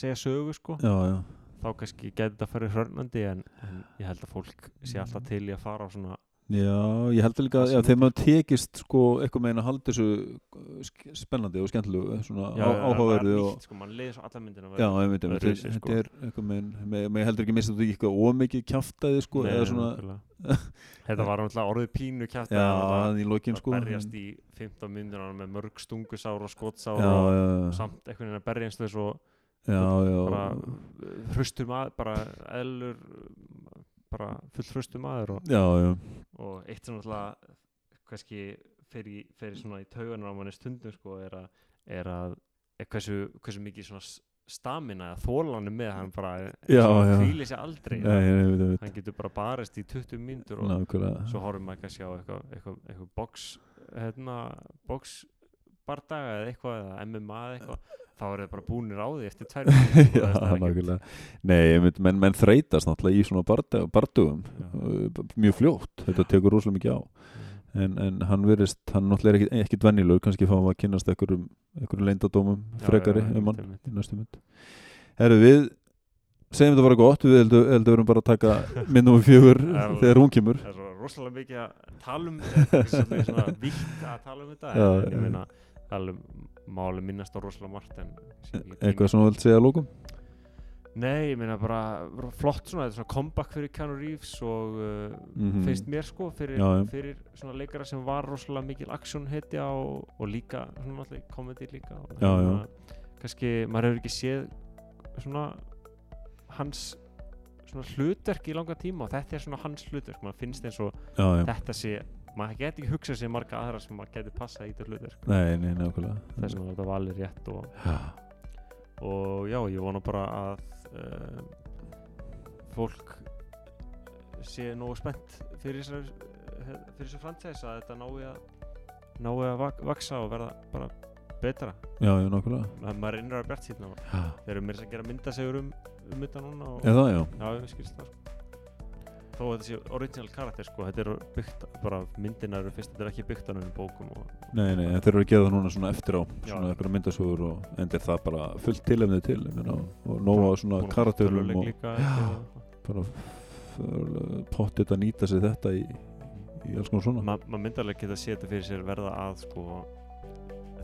segja sögu sko já, já, þá kannski getur þetta að fara hörnandi en, en ég held að fólk sé alltaf til í að fara á svona já, ég held líka Það já, sem þegar maður tekist sko eitthvað meina að halda þessu uh, spennandi og skemmtilegu á, áhugaverðu og nýtt, sko, mann leiði svo alla myndina Já, einmitt, einmitt, öðruvísi, þetta sko. er eitthvað með, með, með heldur ekki missa þetta í eitthvað ómikið kjaftaði sko, eða svona, þetta var náttúrulega orðið pínu kjátt já, í lokin sko. berjast í 15 myndunar með mörg stungusár og skottsár já, og já, já, samt einhvern veginn að berjast þess og já, já, bara hraustur maður bara eðlur bara full hraustur maður og, já, já, og eitt sem fer í, fer í svona í tauganar á manni stundum sko er að, er að er hversu, hversu mikið svona stamina eða þólan er með hann bara hvíli sér aldrei. Nei, ég veit, veit, hann getur bara barist í 20 mínútur og nákvæmlega. svo horfum maður kannski á eitthvað, eitthvað, eitthvað box hérna, box bardaga eða eitthvað eða MMA eða eitthvað þá er það bara búnir á því eftir sko, Já, er nákvæmlega. Nei, veit, menn, menn þreytast náttúrulega í svona bardugum, Já. uh, mjög fljótt, þetta tekur rosalega mikið á. En, en hann verist, hann náttúrulega er ekkit venjulegur, kannski fáum að kynast einhverjum, einhverjum leyndadómum Já, frekari já, um hann í næstu mynd. Herru, við segjum þetta bara gott, við heldum, heldum við erum bara að taka við fjögur Já, þegar hún kemur. Það er rosalega mikið að tala um þetta er svolítið svona vítt að tala um þetta Já, en já. ég meina alveg máli minnast á rosalega margt eitthvað sem þú vilt segja að lókum Nei, ég meina bara flott svona, þetta er svona comeback fyrir Keanu Reeves og uh, Mhm. finnst mér sko fyrir, Já, fyrir svona leikara sem var rosalega mikil action hetja og, og líka svona náttúrulega komedi líka og Já, já. kannski maður hefur ekki séð svona hans svona hlutverk í langa tíma og þetta er svona hans hlutverk maður finnst eins og þetta sé maður geti ekki hugsað sér marga aðra sem maður geti passað í þetta hlutverk. Nei, nei, nákvæmlega. Þess vegna er þetta valið rétt og, Já, og já, ég vona bara að uh, fólk sé nógu spennt fyrir þessu franchise að þetta nái að nái að vak vaksa og verða bara betra. Já, já, nákvæmlega. Ma- maður reynir að bjart síðan og Já, þeir eru mér að gera myndasegur um, um þetta núna og, eða já, já, ég skilst það sko. Þó að þetta sé original karakter sko, þetta er byggt bara myndina eru fyrst, þetta er ekki byggt á nefnum bókum og, nei, nei, þeir eru að gera það núna svona eftir á Já. svona eitthvað myndasögur og endur það bara fullt tilefnið til meina, og nóga svona karakterum og líka, eftir, bara pottið að nýta sig þetta í, í alls konar svona. Ma- maður myndi alveg geta séð þetta fyrir sér verða að sko,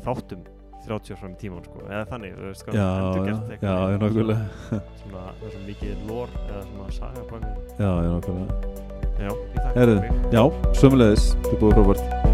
þáttum 30 fram í tíman sko, eða þannig, þú veist hvað Já, endurgert eitthvað já, nákvæmlega svona, það er svo mikið lór eða svona saga bak við. Já, nákvæmlega já, ég þakka fyrir. Já, sömulegis, er búið frábært